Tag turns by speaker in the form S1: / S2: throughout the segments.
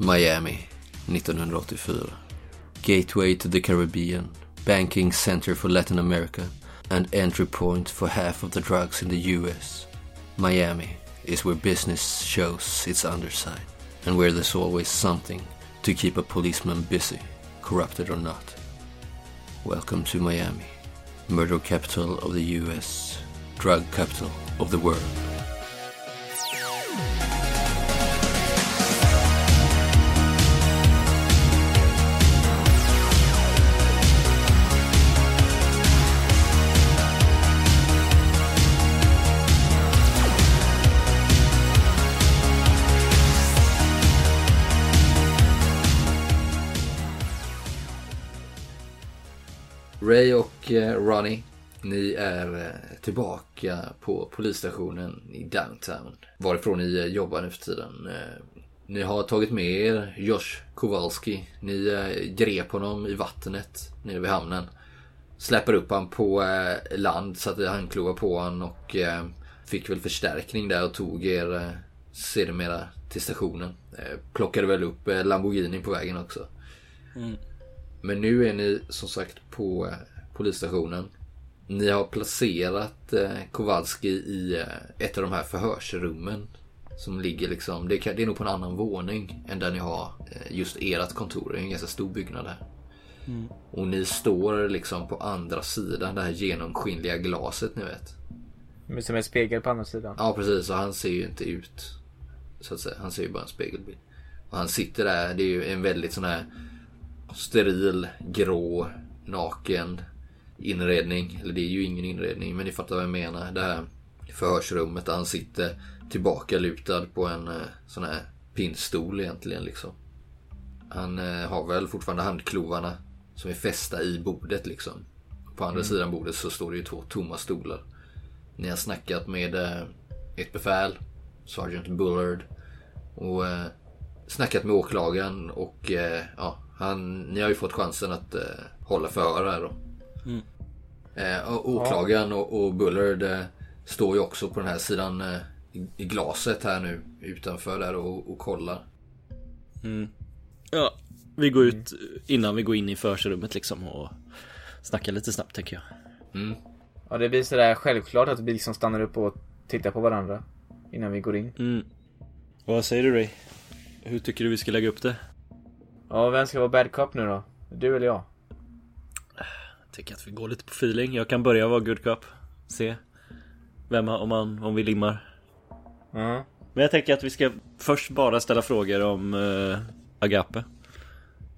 S1: Miami 1984. Gateway to the Caribbean, banking center for Latin America and entry point for half of the drugs in the US. Miami is where business shows its underside and where there's always something to keep a policeman busy, corrupted or not. Welcome to Miami, murder capital of the US, drug capital of the world. Ray och eh, Ronnie, ni är eh, tillbaka på polisstationen i downtown. Varifrån ni eh, jobbar nu för tiden. Ni har tagit med er Josh Kowalski. Ni grep honom i vattnet nere vid hamnen. Släpper upp han på land, satte handklovar på han och fick väl förstärkning där och tog er sedermera till stationen. Plockade väl upp Lamborghini på vägen också. Mm. Men nu är ni som sagt på eh, polisstationen. Ni har placerat eh, Kowalski i eh, ett av de här förhörsrummen. Som ligger liksom, det, är nog på en annan våning än där ni har just ert kontor. Det är en ganska stor byggnad här. Och ni står liksom på andra sidan det här genomskinliga glaset ni vet.
S2: Men Som en spegel på andra sidan.
S1: Ja precis, och han ser ju inte ut. Så att säga. Han ser ju bara en spegelbild. Och han sitter där, det är ju en väldigt sån här steril, grå, naken inredning. Eller det är ju ingen inredning, men ni fattar vad jag menar. Det här förhörsrummet där han sitter tillbaka lutad på en eh, sån här pinnstol egentligen liksom. Han eh, har väl fortfarande handklovarna som är fästa i bordet liksom. På andra sidan bordet så står det ju två tomma stolar. Ni har snackat med eh, ett befäl, Sergeant Bullard. Och snackat med åklagaren och ja, han, ni har ju fått chansen att eh, hålla förhör här då. Eh, och åklagaren och, och Bullard eh, står ju också på den här sidan eh, i, glaset här nu utanför där och, och kollar.
S3: Ja, vi går ut innan vi går in i förhörsrummet liksom och snackar lite snabbt tänker jag.
S2: Ja, det blir sådär självklart att vi liksom stannar upp och tittar på varandra. Innan vi går in.
S3: Mm. Vad säger du Ray? Hur tycker du vi ska lägga upp det?
S2: Ja, vem ska vara bad cop nu då? Du eller jag?
S3: Jag tycker att vi går lite på feeling. Jag kan börja vara good cop. Se vem om, man, om vi limmar.
S2: Ja.
S3: Men jag tänker att vi ska först bara ställa frågor om uh, Agape.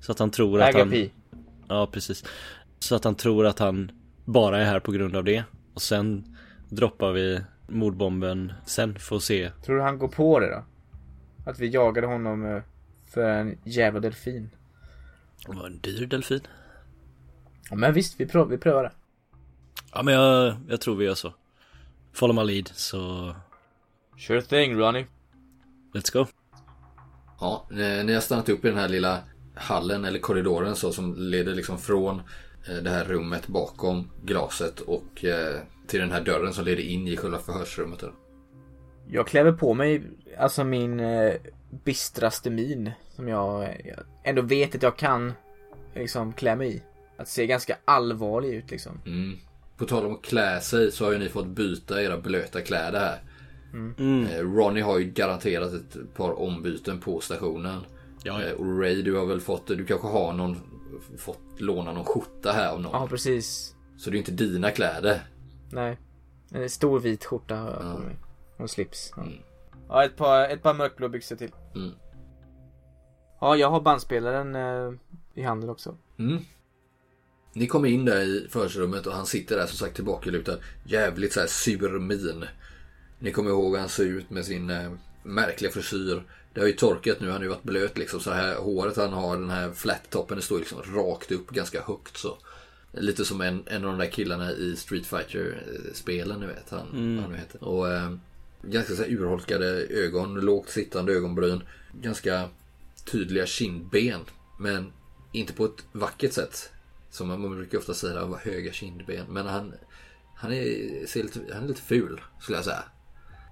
S3: Så att han tror att han...
S2: Agapi.
S3: Ja, precis. Så att han tror att han bara är här på grund av det. Och sen droppar vi mordbomben sen att se.
S2: Tror du han går på det då? Att vi jagade honom eh, för en jävla delfin?
S3: Det var en dyr delfin.
S2: Ja, men visst, vi, prov- vi prövar det.
S3: Ja men jag, jag tror vi gör så. Follow my lead, så
S2: Sure thing, Ronnie.
S3: let's go.
S1: Ja, ni har stannat upp i den här lilla hallen eller korridoren så som leder liksom från eh, det här rummet bakom glaset och eh, till den här dörren som leder in i själva förhörsrummet.
S2: Jag kläver på mig, alltså min eh, bistraste min. Som jag, jag ändå vet att jag kan liksom klä mig i. Att se ganska allvarlig ut liksom.
S1: Mm. På tal om att klä sig så har ju ni fått byta era blöta kläder här. Eh, Ronnie har ju garanterat ett par ombyten på stationen.
S3: Ja,
S1: Eh,
S3: ja.
S1: Och Ray, du har väl fått, du kanske har någon, fått låna någon skjorta här av någon.
S2: Ja, precis.
S1: Så det är inte dina kläder.
S2: Nej. En stor vit skjorta har jag på mig. Och slips. Ja, ja ett, par, ett par mörkblå byxor till.
S1: Mm.
S2: Ja, jag har bandspelaren eh, i handen också.
S1: Mm. Ni kommer in där i förhörsrummet och han sitter där som sagt tillbakalutad. Jävligt så här sur min. Ni kommer ihåg hur han ser ut med sin eh, märkliga frisyr. Det har ju torkat nu, han har ju varit blöt liksom. Så här håret han har, den här flat-toppen, det står liksom rakt upp ganska högt så. Lite som en, en av de där killarna i Street Fighter-spelen, ni vet. Han, vad han nu heter. Och eh, ganska så urholkade ögon, lågt sittande ögonbryn. Ganska tydliga kindben. Men inte på ett vackert sätt. Som man brukar ofta säga, att höga kindben. Men han, han, är, ser lite, han är lite ful, skulle jag säga.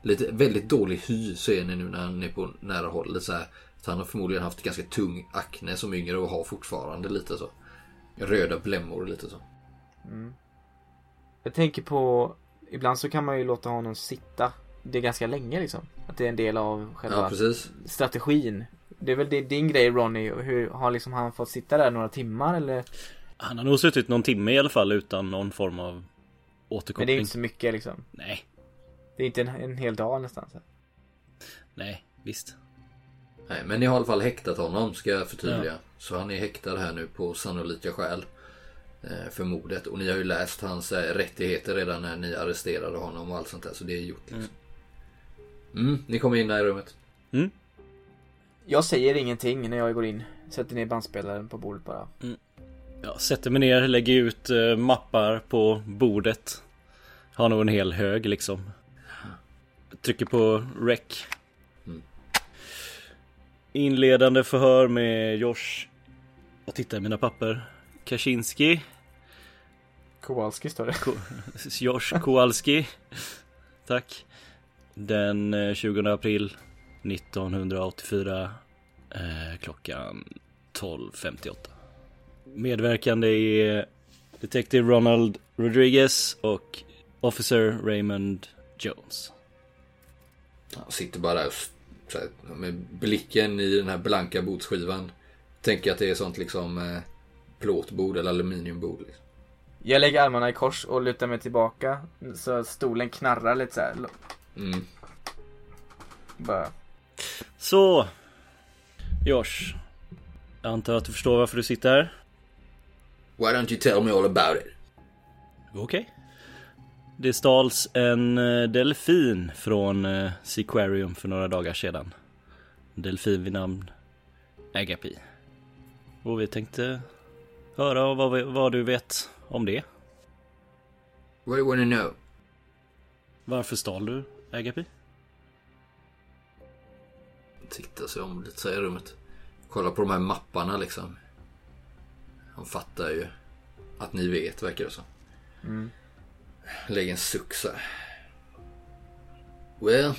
S1: Lite, väldigt dålig hy ser ni nu när han är på nära håll. Lite så här Så han har förmodligen haft ganska tung akne som yngre och har fortfarande lite så. Röda blämmor lite så. Mm.
S2: Jag tänker på, ibland så kan man ju låta honom sitta det är ganska länge liksom. Att det är en del av själva
S1: Ja,
S2: strategin. Det är väl din, din grej Ronny, hur har liksom han fått sitta där några timmar eller?
S3: Han har nog suttit någon timme i alla fall utan någon form av
S2: Men det är
S3: återkoppling.
S2: inte så mycket liksom.
S3: Nej,
S2: Det är inte en, en hel dag nästan. Så.
S3: nej, visst.
S1: Nej, men ni har i alla fall häktat honom ska jag förtydliga.
S3: Ja.
S1: Så han är häktad här nu på sannolika skäl. eh, För mordet. Och ni har ju läst hans eh, rättigheter redan när ni arresterade honom och allt sånt där. Så det är gjort liksom. Mm, ni kommer in här i rummet.
S2: Jag säger ingenting när jag går in. Sätter ner bandspelaren på bordet bara.
S3: Jag sätter mig ner, lägger ut eh, mappar på bordet. Har nog en hel hög liksom. Trycker på rec.
S1: Mm.
S3: Inledande förhör med Josh. Jag tittar i mina papper. Kaczynski.
S2: Kowalski står det.
S3: Josh Kowalski. Tack. Den eh, 20 april 1984. Eh, klockan 12.58. Medverkande är Detective Ronald Rodriguez och Officer Raymond Jones.
S1: Han sitter bara där här, med blicken i den här blanka bordsskivan. Tänker att det är sånt liksom eh, plåtbord eller aluminiumbord. Liksom.
S2: Jag lägger armarna i kors och lutar mig tillbaka. Så stolen knarrar lite så här.
S1: Mm.
S2: Bara.
S3: Så. Josh. Jag antar att du förstår varför du sitter här?
S1: Why don't you tell me all about it?
S3: Okej. Det stals en eh, delfin från eh, Seaquarium för några dagar sedan. En delfin vid namn Agapi. Och vi tänkte höra vad, vi- vad du vet om det.
S1: What do you wanna know?
S3: Varför stal du Agapi?
S1: Tittar sig om lite så i rummet. Kolla på de här mapparna liksom. Han fattar ju att ni vet verkar det som.
S2: Mm.
S1: Lägger en suck så här. Well,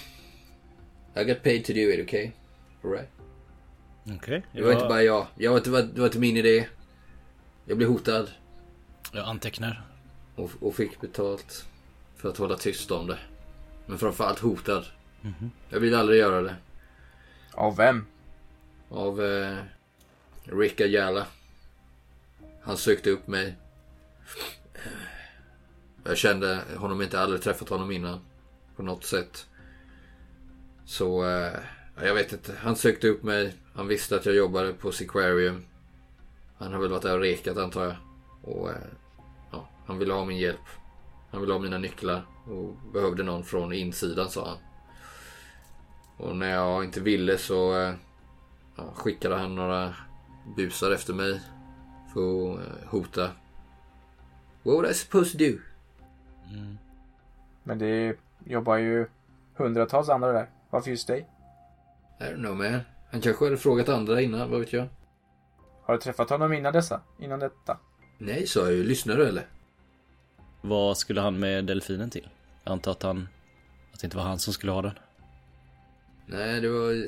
S1: I got paid to do it, okay? Alright.
S3: Okej.
S1: Det var inte bara jag. jag var, det, var, det var inte min idé. Jag blev hotad
S3: Jag antecknar.
S1: och, och fick betalt för att hålla tyst om det. Men framförallt hotad. Jag vill aldrig göra det.
S2: Av vem?
S1: Av eh, Rick Ayala. Han sökte upp mig. Jag kände honom inte, aldrig träffat honom innan. På något sätt. Så, eh, ja, jag vet inte. Han sökte upp mig. Han visste att jag jobbade på Sequarium. Han har väl varit där och rekat antar jag. Och eh, ja, han ville ha min hjälp. Han ville ha mina nycklar. Och behövde någon från insidan sa han. Och när jag inte ville så eh, ja, skickade han några busar efter mig. För att eh, hota. What would I supposed to do?
S2: Men det jobbar ju hundratals andra där. Varför just dig?
S1: I don't know man. Han kanske hade frågat andra innan, vad vet jag?
S2: Har du träffat honom innan dessa? Innan detta?
S1: Nej, sa jag ju. Lyssnar du eller?
S3: Vad skulle han med delfinen till? Jag antar att han... Att det inte var han som skulle ha den.
S1: Nej, det var...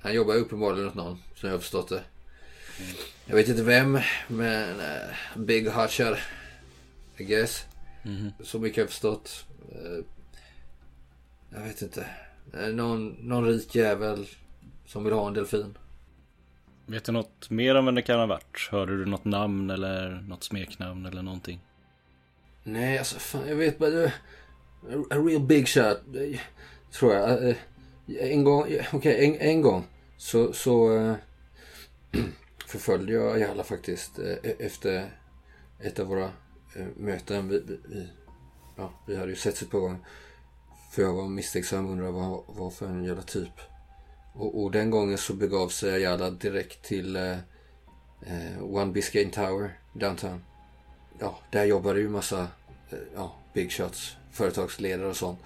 S1: Han jobbar uppenbarligen åt någon, som jag har förstått det. Jag vet inte vem, men... Uh, big hotshot. I guess. Så mycket har jag förstått. Eh, jag vet inte. Eh, någon, någon rik jävel som vill ha en delfin.
S3: Vet du något mer om vem det kan ha varit? Hörde du något namn eller något smeknamn eller någonting?
S1: Nej, alltså fan, jag vet bara... det- A, real big shot, tror jag. Eh, en gång, okej, en, en gång så, så eh, förföljde jag Ayala faktiskt eh, efter ett av våra möten. Vi, vi, ja, vi hade ju sett ett par gånger. För jag var misstänksam och undrade vad vad för en jävla typ. Och, och den gången så begav sig Ayala direkt till eh, One Biscayne Tower, downtown ja, där jobbade ju massa eh, ja, big shots, företagsledare och sånt.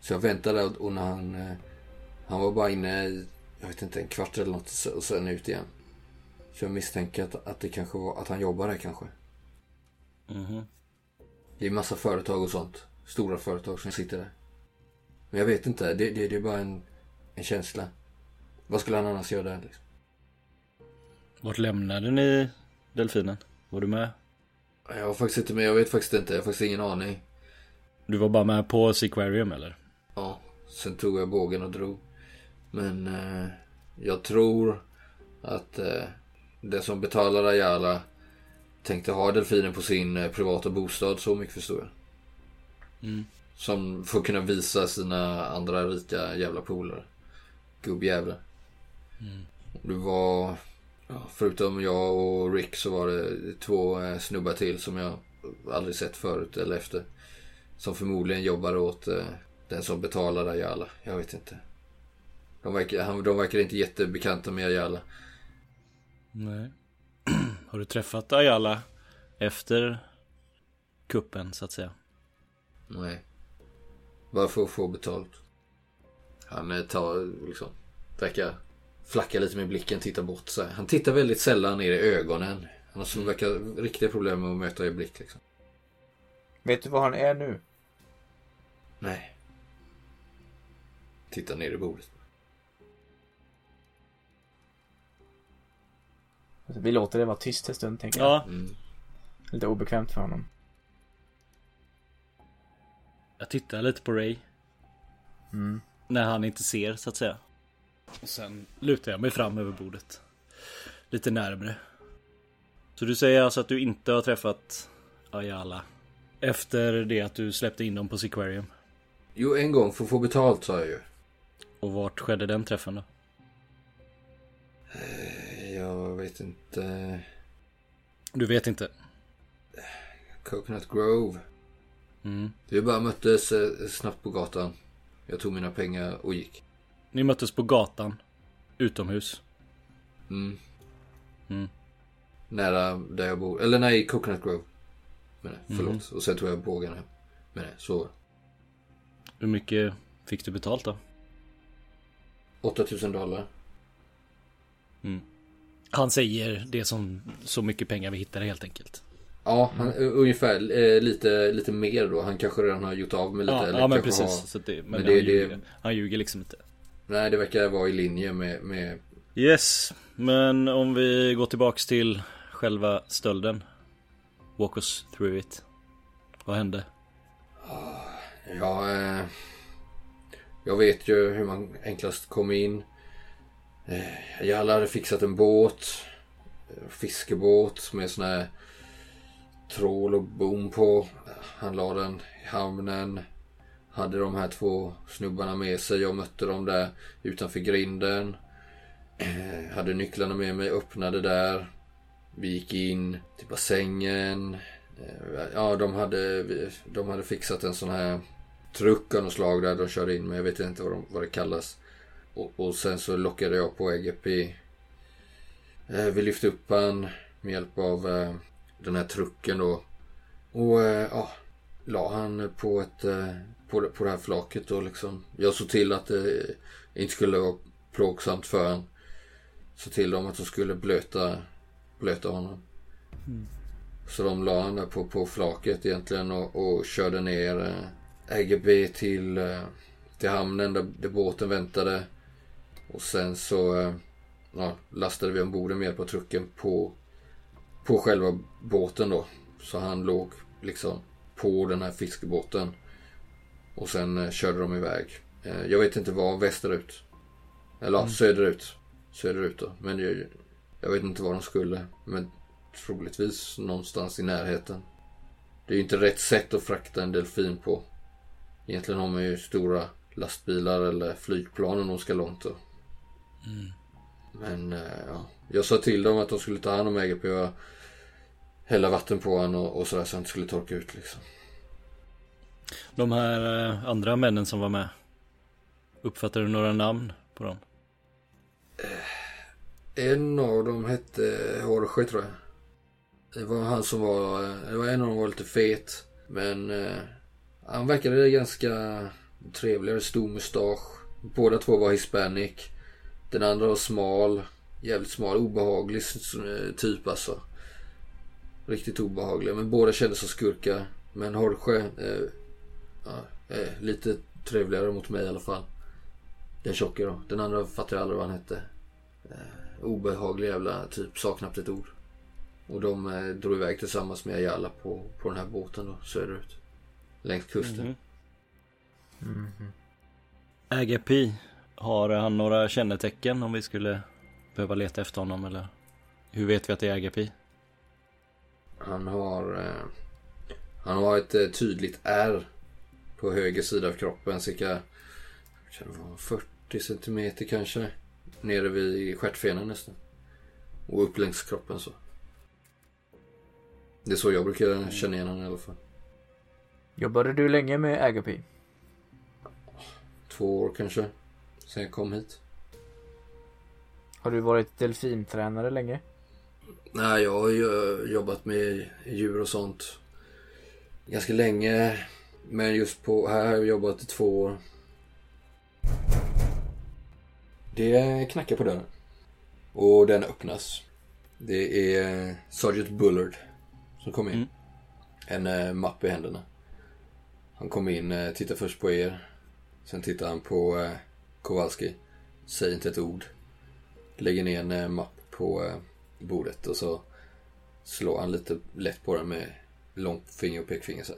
S1: Så jag väntade och, när han, eh, han var bara inne jag vet inte, en kvart eller något så- och sen ut igen. Så jag misstänker att, att det kanske var, att han jobbar där kanske.
S3: Mhm.
S1: Det är massa företag och sånt. Stora företag som sitter där. Men jag vet inte, det, det, det är bara en, en känsla. Vad skulle han annars göra där liksom?
S3: Vart lämnade ni delfinen? Var du med?
S1: Jag var faktiskt inte med, jag vet faktiskt inte. Jag har faktiskt ingen aning.
S3: Du var bara med på Seaquarium eller?
S1: Ja, sen tog jag bågen och drog. Men eh, jag tror att eh, den som betalar Ayala tänkte ha delfinen på sin eh, privata bostad. Så mycket förstår jag.
S3: Mm.
S1: Som får kunna visa sina andra rika jävla polare. Gubbjävlar.
S3: Mm.
S1: Det var, ja, förutom jag och Rick så var det två eh, snubbar till som jag aldrig sett förut eller efter. Som förmodligen jobbar åt eh, den som betalar Ayala. Jag vet inte. De verkar, han, de verkar inte jättebekanta med Ayala.
S3: Nej. Har du träffat Ayala efter kuppen så att säga?
S1: Nej. Bara för att få betalt. Han eh, tar liksom, verkar flacka lite med blicken, tittar bort så här. Han tittar väldigt sällan ner i ögonen. Han har som verkar riktiga problem med att möta i blick liksom.
S2: Vet du var han är nu?
S1: Nej. Tittar ner i bordet.
S2: Alltså, vi låter det vara tyst en stund tänker jag.
S3: Ja,
S1: Mm.
S2: Lite obekvämt för honom.
S3: jag tittar lite på Ray.
S2: Mm.
S3: När han inte ser så att säga. Och sen lutar jag mig fram över bordet. Lite närmre. Så du säger alltså att du inte har träffat Ayala? Efter det att du släppte in dem på Seaquarium?
S1: Jo, en gång för att få betalt sa jag ju.
S3: Och vart skedde den träffen då?
S1: Eh, Jag vet inte.
S3: Du vet inte?
S1: Coconut Grove.
S3: Mm.
S1: Vi bara möttes eh, snabbt på gatan. Jag tog mina pengar och gick.
S3: Ni möttes på gatan. Utomhus.
S1: Mm.
S3: Mm.
S1: Nära där jag bor. Eller nej, Coconut Grove. Men nej, förlåt.
S3: Mhm.
S1: Och sen tog jag bågen hem. Men nej, så det.
S3: Hur mycket fick du betalt då?
S1: 8000 dollar.
S3: Han säger det som så mycket pengar vi hittar helt enkelt.
S1: Ja, han, uh, ungefär eh, lite, lite mer då. Han kanske redan har gjort av med lite.
S3: Ja,
S1: eller
S3: ja men precis.
S1: Har,
S3: Så det, men
S1: men
S3: han,
S1: det-
S3: ljuger,
S1: det-
S3: han ljuger liksom inte.
S1: nej, det verkar vara i linje med, med
S3: Yes, men om vi går tillbaks till själva stölden. Walk us through it. Vad hände?
S1: Ja, eh, jag vet ju hur man enklast kom in. Eh, Jalla hade fixat en båt. Eh, fiskebåt med sån här trål och bom på. Han la den i hamnen. Hade de här två snubbarna med sig. Jag mötte dem där utanför grinden. Hade nycklarna med mig, öppnade där. Vi gick in till bassängen. Eh, ja, de hade, de hade fixat en sån här truck av något slag där de körde in men Jag vet inte vad, de, vad det kallas. Och, och sen så lockade jag på EGP. Eh, vi lyfte upp han med hjälp av eh, den här trucken då. Och ja, la han på ett på, det- på det här flaket då liksom. Jag såg till att det inte skulle vara plågsamt för han. Såg till dem att de skulle blöta, blöta honom. Så de la där på, på flaket egentligen och, och körde ner eh, EGB till, eh, till hamnen där, där båten väntade. Och sen så eh, ja, lastade vi ombord med hjälp av trucken på, på själva båten då. Så han låg liksom på den här fiskebåten. Och sen eh, körde de iväg. Eh, jag vet inte var, västerut. Eller ja, söderut. Söderut då. Men jag, jag vet inte var de skulle. Men troligtvis någonstans i närheten. Det är ju inte rätt sätt att frakta en delfin på. Egentligen har man ju stora lastbilar eller flygplan om de ska långt då. Men eh, ja, jag sa till dem att de skulle ta hand om EGP och hälla vatten på honom och, och sådär så han inte skulle torka ut liksom.
S3: De här eh, andra männen som var med. Uppfattar du några namn på dem?
S1: En av dem hette Jorge tror jag. Det var han som var, det var en av dem var lite fet. Men eh, han verkade ganska trevlig, stor mustasch. Båda två var hispanic. Den andra var smal, jävligt smal, obehaglig eh, typ alltså. Riktigt obehaglig, men båda kändes som skurkar. Men Jorge, eh, ja, eh, lite trevligare mot mig i alla fall. Den tjocka då. Den andra fattar jag aldrig vad han hette. Eh, obehaglig jävla typ, sa knappt ett ord. Och de eh, drog iväg tillsammans med Ayala på, på den här båten då, söderut. Längs kusten.
S3: Mhm. Agapi, har han några kännetecken om vi skulle behöva leta efter honom eller? Hur vet vi att det är Agapi?
S1: Han har... Eh, han har ett eh, tydligt R på höger sida av kroppen. Cirka kan det vara 40 centimeter kanske. Nere vid stjärtfenan nästan. Och upp längs kroppen så. Det är så jag brukar känna igen honom i alla fall.
S2: Jobbade du länge med Agapi?
S1: Två år kanske. Sen jag kom hit.
S2: Har du varit delfintränare länge?
S1: Nej, jag har ju jobbat med djur och sånt ganska länge. Men just på här har jag jobbat i två år. Det knackar på dörren. Och den öppnas. Det är Sergeant Bullard som kommer in.
S3: Mm.
S1: En eh, mapp i händerna. Han kommer in, eh, tittar först på er. Sen tittar han på eh, Kowalski. Säger inte ett ord. Lägger ner en mapp på bordet och så slår han lite lätt på den med långt finger och pekfinger så.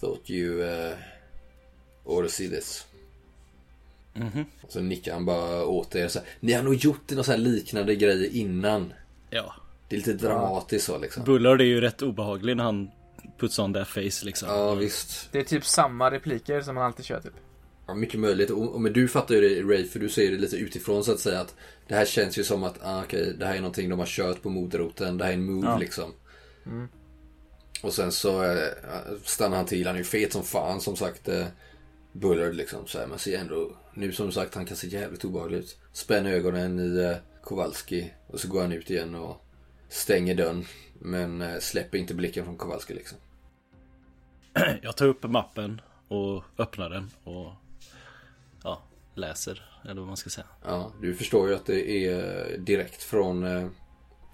S1: Thought you uh, ought to see this.
S3: Mhm.
S1: Och så nickar han bara åt er så här. Ni har nog gjort några så här liknande grejer innan.
S3: Ja.
S1: Det är lite dramatiskt så liksom.
S3: Bullard är ju rätt obehaglig när han puts on that face liksom.
S1: Ja visst.
S2: Det är typ samma repliker som man alltid kör typ.
S1: Ja, mycket möjligt. Och, och, men du fattar ju det Ray, för du ser det lite utifrån så att säga. att Det här känns ju som att, ah, okej, det här är någonting de har kört på moderoten. Det här är en move
S2: Ja.
S1: liksom.
S2: Mm.
S1: Och sen så eh, stannar han till. Han är ju fet som fan som sagt. Eh, Bullard liksom. Så här, man ser ändå, nu som sagt, han kan se jävligt obehaglig ut. Spänner ögonen i eh, Kowalski. Och så går han ut igen och stänger dörren. Men eh, släpper inte blicken från Kowalski liksom.
S3: Jag tar upp mappen och öppnar den och ja, läser. Eller vad man ska säga.
S1: Ja, du förstår ju att det är direkt från eh,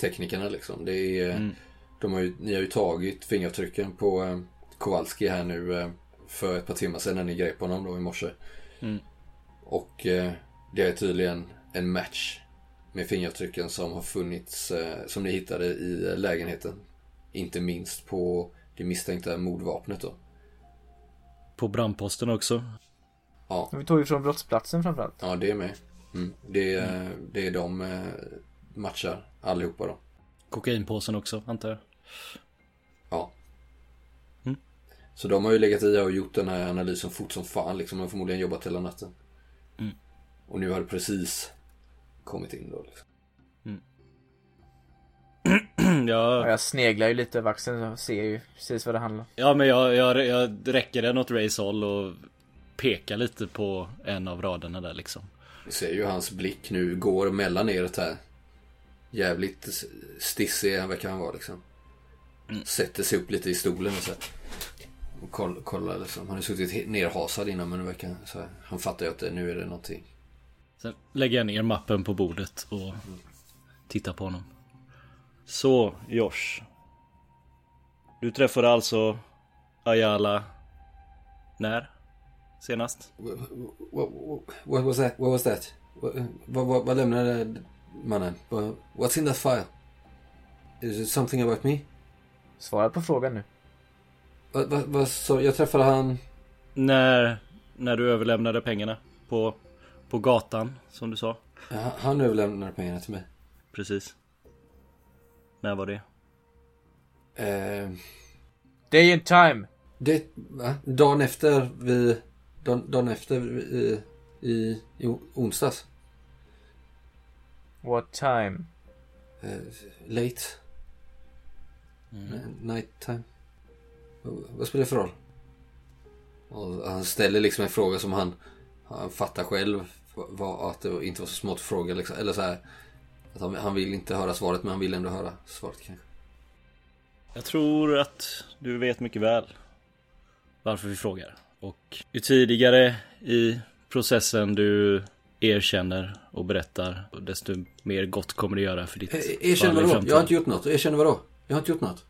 S1: teknikerna liksom. Det är,
S3: Mm.
S1: de har ju, ni har ju tagit fingeravtrycken på Kowalski här nu för ett par timmar sedan när ni grep honom då i morse.
S3: Mm.
S1: Och eh, det är tydligen en match med fingeravtrycken som har funnits, eh, som ni hittade i eh, lägenheten. Inte minst på det misstänkta mordvapnet då.
S3: På brandposten också.
S1: Ja,
S2: Vi tog ju från brottsplatsen framförallt.
S1: ja det är med. Mm. Det, är, det är de eh, matchar allihopa då.
S3: Kokainpåsen också, antar jag. Mm.
S1: Så de har ju legat i och gjort den här analysen fort som fan liksom. De har förmodligen jobbat hela natten.
S3: Mm.
S1: Och nu har det precis kommit in då liksom.
S2: Ja,
S3: ja,
S2: jag sneglar ju lite över axeln och ser ju precis vad det handlar om.
S3: ja, men jag, jag, jag räcker den åt Rays håll och pekar lite på en av raderna där liksom.
S1: Vi ser ju hans blick nu går mellan er här. Jävligt stissig verkar han vara liksom.
S3: Mm.
S1: Sätter sig upp lite i stolen och så här. Och koll, kollar liksom. Han har suttit nerhasad innan men det verkar så här. Han fattar ju att det, nu är det någonting.
S3: Sen lägger jag ner mappen på bordet och tittar på honom. Så, Josh. Du träffade alltså Ayala när? Senast?
S1: What, what, what was that? What was that? Vad, lämnade mannen? What, what's in that file? Is it something about me?
S2: Svara på frågan nu.
S1: Vad, vad, vad så jag träffade han...
S3: När, när du överlämnade pengarna på, på gatan, som du sa.
S1: Ja, Han överlämnade pengarna till mig.
S3: Precis. När var det?
S1: Eh,
S2: Day and time!
S1: det, va? Dagen efter vi... Dagen, dagen efter vi, i, i onsdags.
S2: What time?
S1: Eh, late. Mm. Night time. Vad- spelar det för roll? Och han ställer liksom en fråga som han, han fattar själv var, att det inte var så smått fråga liksom. Eller så här. Att han, han vill inte höra svaret men han vill ändå höra svaret kanske.
S3: Jag tror att du vet mycket väl varför vi frågar. Och ju tidigare i processen du erkänner och berättar, desto mer gott kommer det göra för ditt
S1: Eh, Erkänn vadå? Jag har inte gjort något. Erkänn vadå? Jag har inte gjort något.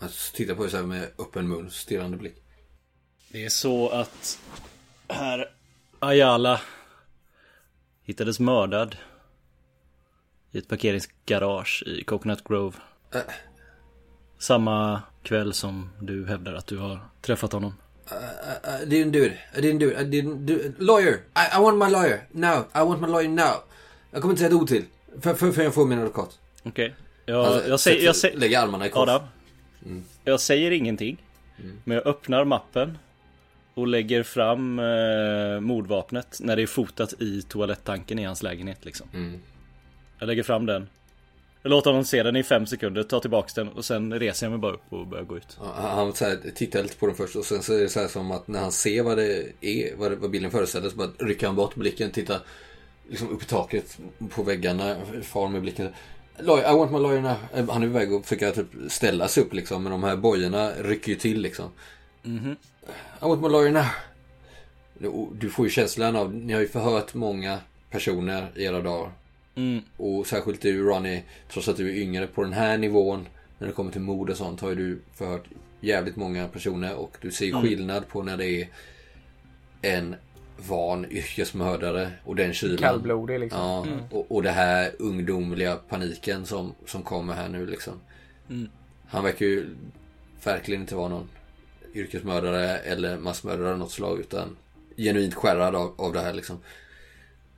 S1: Han tittar på dig så här med öppen mun, stirrande blick.
S3: Det är så att herr Ayala hittades mördad i ett parkeringsgarage i Coconut Grove.
S1: Äh.
S3: Samma kväll som du hävdar att du har träffat honom.
S1: Uh, I didn't do it. I didn't do it. I didn't do it. Lawyer! I, I want my lawyer. Now. I want my lawyer now. Jag kommer inte säga ett ord till. För, för, för jag får min advokat.
S3: Okej. Jag,
S1: Alltså,
S3: jag, säger, jag, säger,
S1: Lägger armarna i kors.
S3: Adam. Jag säger ingenting. Men jag öppnar mappen. Och lägger fram eh, mordvapnet när det är fotat i toalettanken i hans lägenhet liksom.
S1: Mm.
S3: Jag lägger fram den. Jag låter honom se den i fem sekunder, tar tillbaks den och sen reser jag mig bara upp och börjar gå ut.
S1: Ja, Han han så här, tittar lite på den först och sen så är det så här som att när han ser vad det är, vad, det, vad bilden föreställer så bara rycker han bort blicken, tittar liksom upp i taket på väggarna, far med blicken. I want my lawyer now. Eh, Han är på väg att försöka typ ställa sig upp liksom, men de här bojorna rycker ju till liksom.
S3: Mhm.
S1: I want my lawyer now. Du- Du får ju känslan av, ni har ju förhört många personer i era dagar.
S3: Mm.
S1: Och särskilt du Ronny, trots att du är yngre på den här nivån när det kommer till mord och sånt har ju du förhört jävligt många personer och du ser
S3: Mm.
S1: skillnad på när det är en van yrkesmördare och den kylan.
S2: Kallblodig liksom.
S1: Ja, och, och det här ungdomliga paniken som, som kommer här nu liksom.
S3: Mm.
S1: Han verkar ju verkligen inte vara någon yrkesmördare eller massmördare av något slag utan genuint skärrad av, av det här liksom.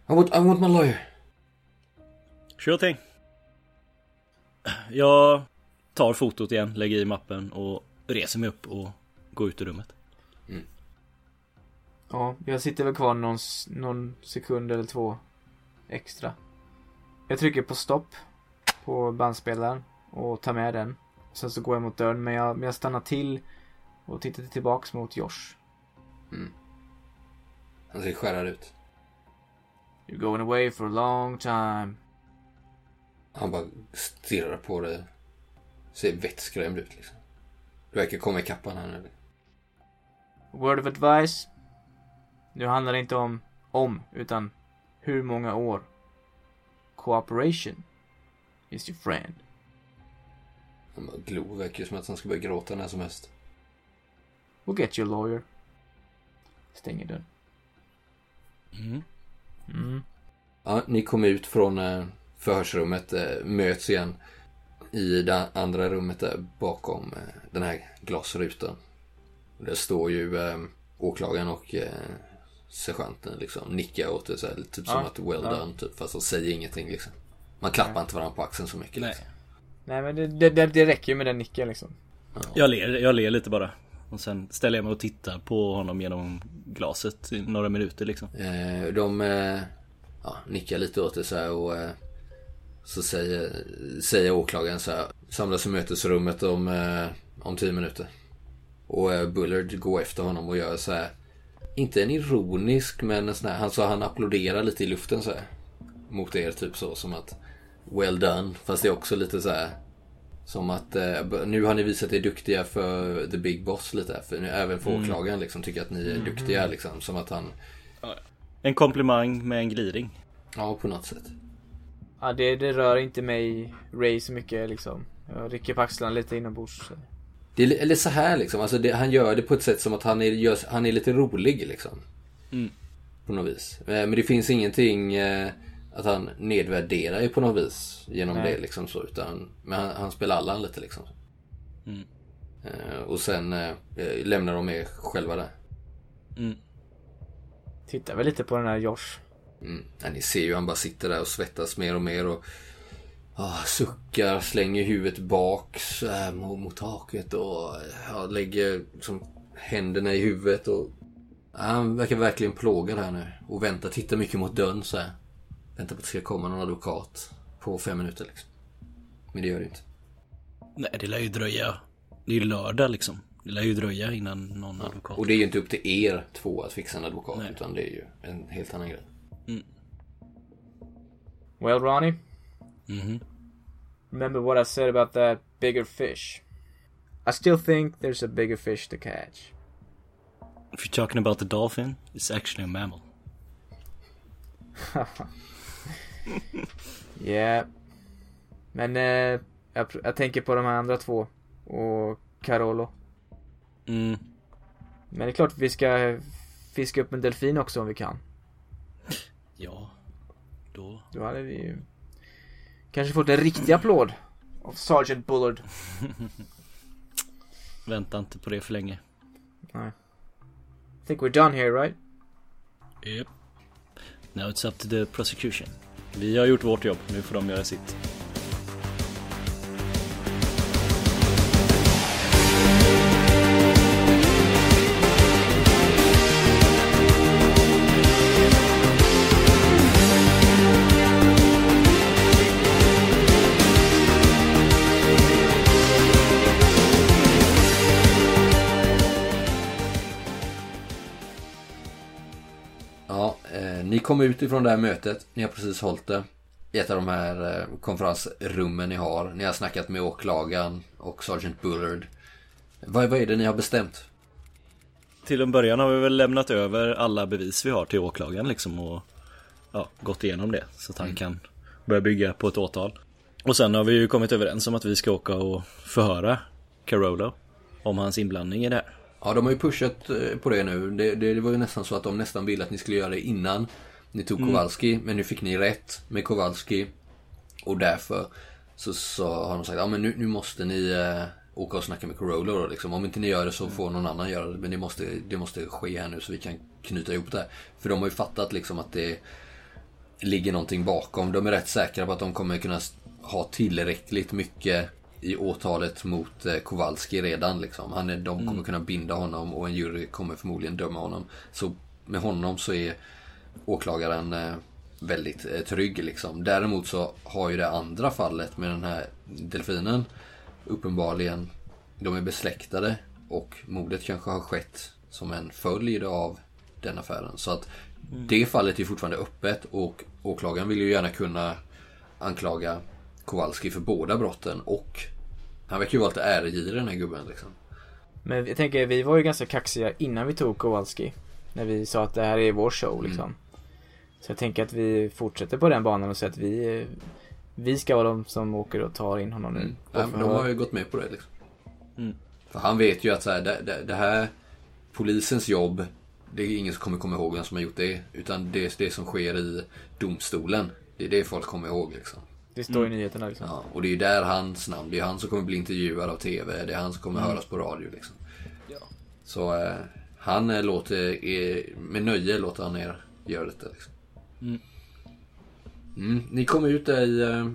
S1: I want, I want my lawyer.
S3: Sure thing. Jag tar fotot igen, lägger i mappen och reser mig upp och går ut ur rummet.
S2: Ja, jag sitter väl kvar någon, någon sekund eller två extra. Jag trycker på stopp på bandspelaren och tar med den. Sen så går jag mot dörren men jag, men jag stannar till och tittar tillbaks mot Josh.
S1: Han ser skärrad ut.
S2: You're going away for a long time.
S1: Han bara stirrar på det. Ser vettskrämd ut liksom. Du verkar komma ikapp här nu.
S2: Word of advice. Nu handlar det inte om om, utan hur många år. Cooperation is your friend.
S1: Han bara glor. Verkar ju som att han ska börja gråta när som helst.
S2: We'll get your lawyer. Stänger dörren.
S3: Mm.
S2: Mm.
S1: Ja, ni kom ut från eh, förhörsrummet. Eh, möts igen. I det andra rummet där bakom eh, den här glasrutan. Och Där står ju eh, åklagaren och eh, sergeanten liksom. Nickar åt det så här, typ som
S2: Ja,
S1: att well
S2: ja.
S1: done. Typ, fast de säger ingenting liksom. Man klappar
S2: Nej.
S1: inte varandra på axeln så mycket.
S3: Nej.
S1: Liksom.
S2: Nej men det, det, det, räcker ju med den nicken liksom.
S3: Jag ler, jag ler lite bara. Och sen ställer jag mig och tittar på honom genom glaset i några minuter liksom.
S1: Eh, de eh, ja, nickar lite åt det så här och eh, så säger, säger åklagaren så här. Samlas i mötesrummet om, eh, om tio minuter. Och eh, Bullard går efter honom och gör så här. Inte en ironisk men en sån här, han sa han applåderar lite i luften så här. Mot er typ så som att Well done. Fast det är också lite så här. Som att eh, nu har ni visat er duktiga för the big boss lite. För nu, även för åklagaren liksom tycker att ni är duktiga liksom. Som att han
S3: En komplimang med en gliring.
S1: Ja, på något sätt.
S2: Ja det, det rör inte mig, Ray så mycket liksom. Jag rycker på axlarna lite inombords.
S1: Det är, eller så här liksom. Alltså det, han gör det på ett sätt som att han är, gör, han är lite rolig liksom.
S3: Mm.
S1: På något vis. Eh, Men det finns ingenting eh, att han nedvärderar ju på något vis. Genom
S2: Nej.
S1: det liksom så. Utan, men han, han spelar Allan lite liksom.
S3: Mm.
S1: Eh, och sen eh, eh, lämnar de er själva där.
S3: Mm.
S2: Tittar väl lite på den här Josh.
S1: Mm. Ja, ni ser ju han bara sitter där och svettas mer och mer och ah, suckar, slänger huvudet bak här mot, mot taket och ja, lägger liksom, händerna i huvudet. Och, ja, han verkar verkligen plågad här nu och väntar, tittar mycket mot dörren så här. Väntar på att det ska komma någon advokat på fem minuter liksom. Men det gör det inte.
S3: Nej, det lär ju dröja. Det är ju lördag liksom. Det lär ju dröja innan någon advokat.
S1: Och det är ju inte upp till er två att fixa en advokat
S3: Nej.
S1: utan det är ju en helt annan grej.
S2: Well Ronnie,
S3: Mhm.
S2: Remember what I said about that bigger fish? I still think there's a bigger fish to catch.
S3: If you're talking about the dolphin, it's actually a mammal.
S2: Yeah. Men eh, jag, jag tänker på de här andra två. Och Carolo.
S3: Mm.
S2: Men det är klart vi ska fiska upp en delfin också om vi kan.
S3: Ja. Då...
S2: Då hade vi ju kanske fått en riktig applåd av Sergeant Bullard.
S3: Vänta inte på det för länge.
S2: Nej. I think we're done here right?
S3: Yep. Now it's up to the prosecution. Vi har gjort vårt jobb, nu får de göra sitt.
S1: Kom ut ifrån det här mötet. Ni har precis hållit det. I ett av de här eh, konferensrummen ni har. Ni har snackat med åklagaren och Sergeant Bullard. Vad, vad är det ni har bestämt?
S3: Till en början har vi väl lämnat över alla bevis vi har till åklagaren liksom och ja, gått igenom det så att han kan börja bygga på ett åtal. Och sen har vi ju kommit överens om att vi ska åka och förhöra Carolo om hans inblandning i det här.
S1: Ja, de har ju pushat eh, på det nu. Det, det, det var ju nästan så att de nästan ville att ni skulle göra det innan ni tog Kowalski. Men nu fick ni rätt med Kowalski. Och därför så, så har de sagt ja men nu, nu måste ni eh, åka och snacka med Corolla då liksom. Om inte ni gör det så får någon annan göra det. Men det måste, det måste ske här nu så vi kan knyta ihop det här. För de har ju fattat liksom att det ligger någonting bakom. De är rätt säkra på att de kommer kunna ha tillräckligt mycket i åtalet mot eh, Kowalski redan. Liksom. Han är, de kommer kunna binda honom och en jury kommer förmodligen döma honom. Så med honom så är åklagaren eh, väldigt eh, trygg. Liksom. Däremot så har ju det andra fallet med den här delfinen uppenbarligen, de är besläktade och mordet kanske har skett som en följd av den affären. Så att det fallet är fortfarande öppet och åklagaren vill ju gärna kunna anklaga Kowalski för båda brotten och han verkar ju vara lite äregirig den här gubben liksom.
S2: Men jag tänker, vi var ju ganska kaxiga innan vi tog Kowalski. När vi sa att det här är vår show liksom. Så jag tänker att vi fortsätter på den banan och säger att vi, vi ska vara de som åker och tar in honom nu.
S1: Mm. Ja, men de har ju gått med på det liksom.
S3: Mm.
S1: För han vet ju att så här, det, det, det här polisens jobb, det är ingen som kommer komma ihåg vem som har gjort det. Utan det är det som sker i domstolen. Det är det folk kommer ihåg liksom.
S2: Det står i nyheterna liksom.
S1: Ja, och det är ju där hans namn, det är han som kommer bli intervjuad av TV. Det är han som kommer
S2: Mm.
S1: höras på radio liksom.
S3: Ja.
S1: Så eh, han eh, låter, er, med nöje låter han er göra detta liksom.
S3: Mm.
S1: Mm, ni kom ut i eh,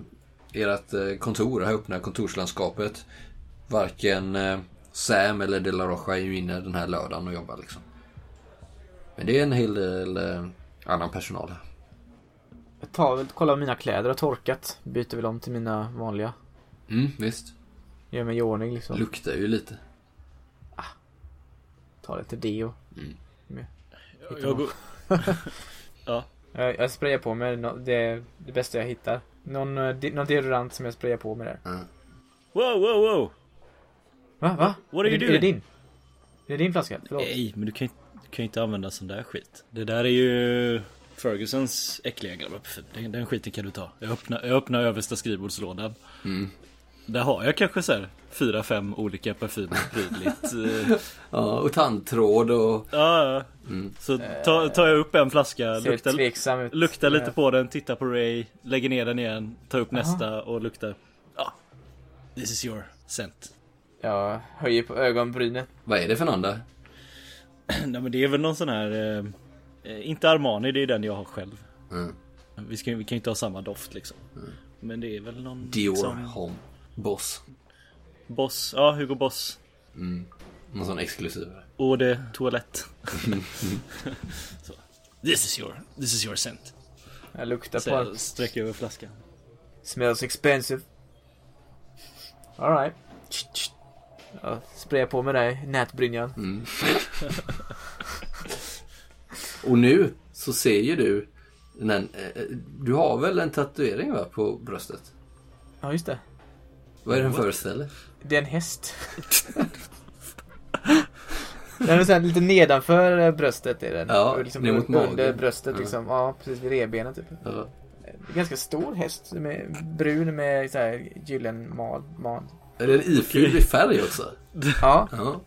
S1: ert eh, kontor, det här öppna kontorslandskapet. Varken eh, Sam eller De La Rocha är ju inne den här lördagen och jobbar liksom. Men det är en hel del eh, annan personal här.
S2: Jag tar väl, kollar om mina kläder har torkat. Byter väl om till mina vanliga.
S1: Mm, visst.
S2: Gör mig i ordning liksom.
S1: Luktar ju lite.
S2: Tar lite deo.
S3: Jag, jag går... ja.
S2: Jag, jag sprayar på mig det, det bästa jag hittar. Någon, eh, de, någon deodorant som jag sprayar på mig där.
S1: Mm.
S3: Wow, wow, wow!
S2: Va? Va?
S3: What are
S2: är,
S3: you
S2: det- är
S3: doing?
S2: det din? Är det din flaska? Förlåt.
S3: Nej, men du kan ju du kan ju inte använda sån där skit. Det där är ju Fergusons äckliga parfym. Den, den skiten kan du ta. Jag öppnar, jag öppnar översta skrivbordslådan.
S1: Mm.
S3: Där har jag kanske så här fyra, fem olika parfymer prydligt. eh,
S1: Ja, och tandtråd och...
S3: Ja, ja.
S1: Mm.
S3: Så tar, tar jag upp en flaska,
S2: Ser
S3: luktar, luktar lite på den, tittar på Ray, lägger ner den igen, tar upp
S2: Aha.
S3: nästa och luktar. Ja. This is your scent.
S2: Jag höjer på ögonbrynen.
S1: Vad är det för någon där?
S3: Nej men det är väl någon sån här, eh, eh, inte Armani, det är den jag har själv.
S1: Mm.
S3: Vi, ska, vi kan ju inte ha samma doft liksom. Men det är väl någon
S1: Dior
S3: liksom,
S1: Home Boss.
S3: Boss, ja Hugo Boss.
S1: Mm. Någon sån exklusiv.
S3: Eau de toalett. Så. This is your, this is your scent.
S2: Jag luktar
S3: Så
S2: på den.
S3: sträcker över flaskan.
S2: Smells expensive. Alright. Jag sprayar på med dig, nätbrynjan.
S1: Mm. och nu så ser ju du den, eh, Du har väl en tatuering va, på bröstet?
S2: Ja, just det.
S1: Vad är den föreställer?
S2: Det är en häst. den är så här lite nedanför eh, bröstet är den.
S1: Ja,
S2: Och liksom
S1: ner mot
S2: under
S1: magen.
S2: bröstet
S1: Ja.
S2: liksom. Ja, precis vid revbenen typ.
S1: Ja.
S2: Ganska stor häst. Med brun med så här gyllen mal. mal.
S1: Är den ifylld i färg också?
S2: Ja,
S1: Ja.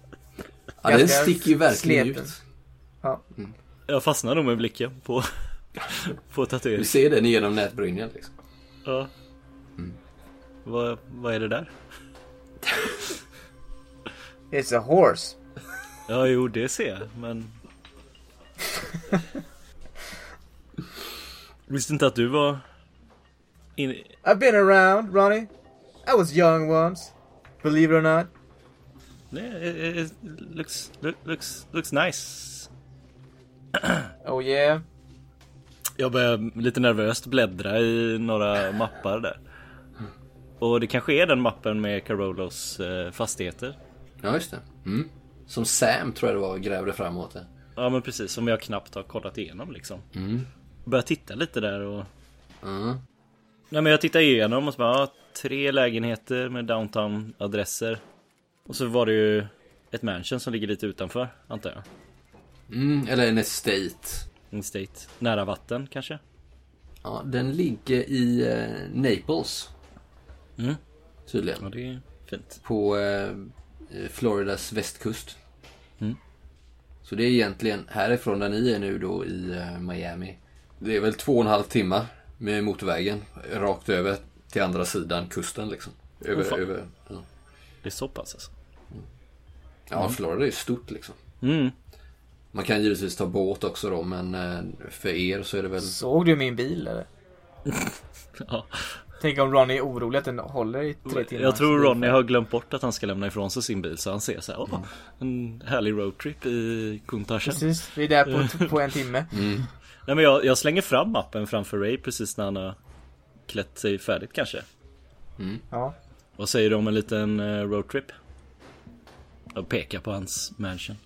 S1: ja den
S2: Ganska
S1: sticker ju verkligen
S2: sleten.
S1: ut.
S3: Jag fastnar nog med blicken på, På
S1: Du
S3: tatuering.
S1: ser den genom nätbrynjan liksom.
S3: Ja. Vad, vad är det där?
S2: It's a horse.
S3: Ja, jo, det ser jag, men... Visste inte att du var... In...
S2: I've been around, Ronnie. I was young once. Believe it or not.
S3: Nej, it, it looks, look, looks, looks nice.
S2: Oh yeah.
S3: Jag börjar lite nervöst bläddra i några mappar där. Och det kanske är den mappen med Carolos eh, fastigheter.
S1: Ja, just det. Mm. Som Sam tror jag det var grävde framåt det.
S3: Ja men precis, som jag knappt har kollat igenom liksom.
S1: Mm.
S3: Börjar titta lite där och...
S1: Ja.
S3: Nej men jag tittar igenom och så bara, ja, tre lägenheter med downtown adresser. Och så var det ju ett mansion som ligger lite utanför, antar jag.
S1: Mm, eller en estate.
S3: En state. Nära vatten kanske?
S1: Ja, den ligger i eh, Naples.
S3: Mm.
S1: Tydligen.
S3: Ja det är fint.
S1: På eh, Floridas västkust.
S3: Mm.
S1: Så det är egentligen härifrån där ni är nu då i eh, Miami. Det är väl två och en halv timme med motorvägen. Rakt över till andra sidan kusten liksom. Över,
S3: fan.
S1: över, ja.
S3: Det är så pass alltså.
S1: ja, Florida är stort liksom.
S3: Mm.
S1: Man kan givetvis ta båt också då, men eh, för er så är det väl...
S2: Såg du min bil eller?
S3: Ja.
S2: Tänk om Ronnie är orolig att den håller i tre timmar.
S3: Jag tror Ronny har glömt bort att han ska lämna ifrån sig sin bil så han ser så här, åh, en härlig roadtrip i Kuntashen.
S2: Precis, vi är där på, på en timme.
S1: Mm.
S3: Nej men jag, jag slänger fram mappen framför Ray precis när han har klätt sig färdigt kanske.
S2: Ja.
S3: Vad säger du om en liten eh, roadtrip? Jag pekar på hans mansion.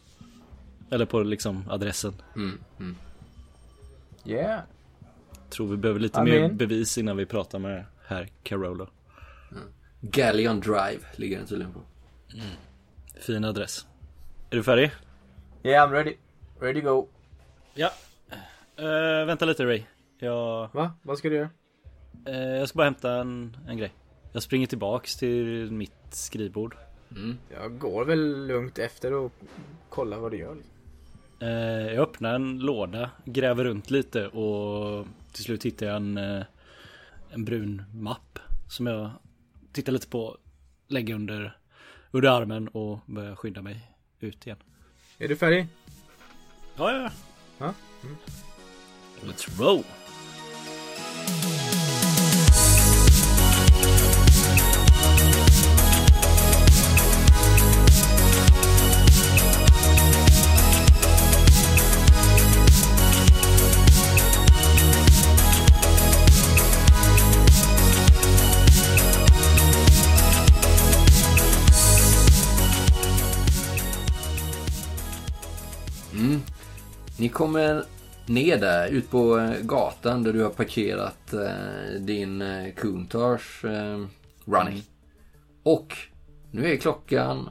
S3: Eller på liksom adressen.
S1: Mm, mm.
S2: Yeah.
S3: Tror vi behöver lite
S2: I'm
S3: mer
S2: in.
S3: bevis innan vi pratar med herr Carolo.
S1: Galleon Drive ligger den tydligen på.
S3: Fin adress. Är du färdig?
S2: Yeah I'm ready. Ready to go.
S3: Ja. Eh, vänta lite Ray. Jag,
S2: Va? Vad ska du göra?
S3: eh, jag ska bara hämta en, en grej. Jag springer tillbaks till mitt skrivbord.
S2: Jag går väl lugnt efter och kollar vad du gör.
S3: Eh, jag öppnar en låda, gräver runt lite och till slut hittar jag en, en brun mapp som jag tittar lite på, lägger under, under armen och börjar skynda mig ut igen.
S2: Är du färdig?
S3: Ja, ja,
S2: Ja.
S3: Let's roll!
S1: Ni kommer ner där, ut på eh, gatan där du har parkerat eh, din eh, Countach eh, Running. Och nu är klockan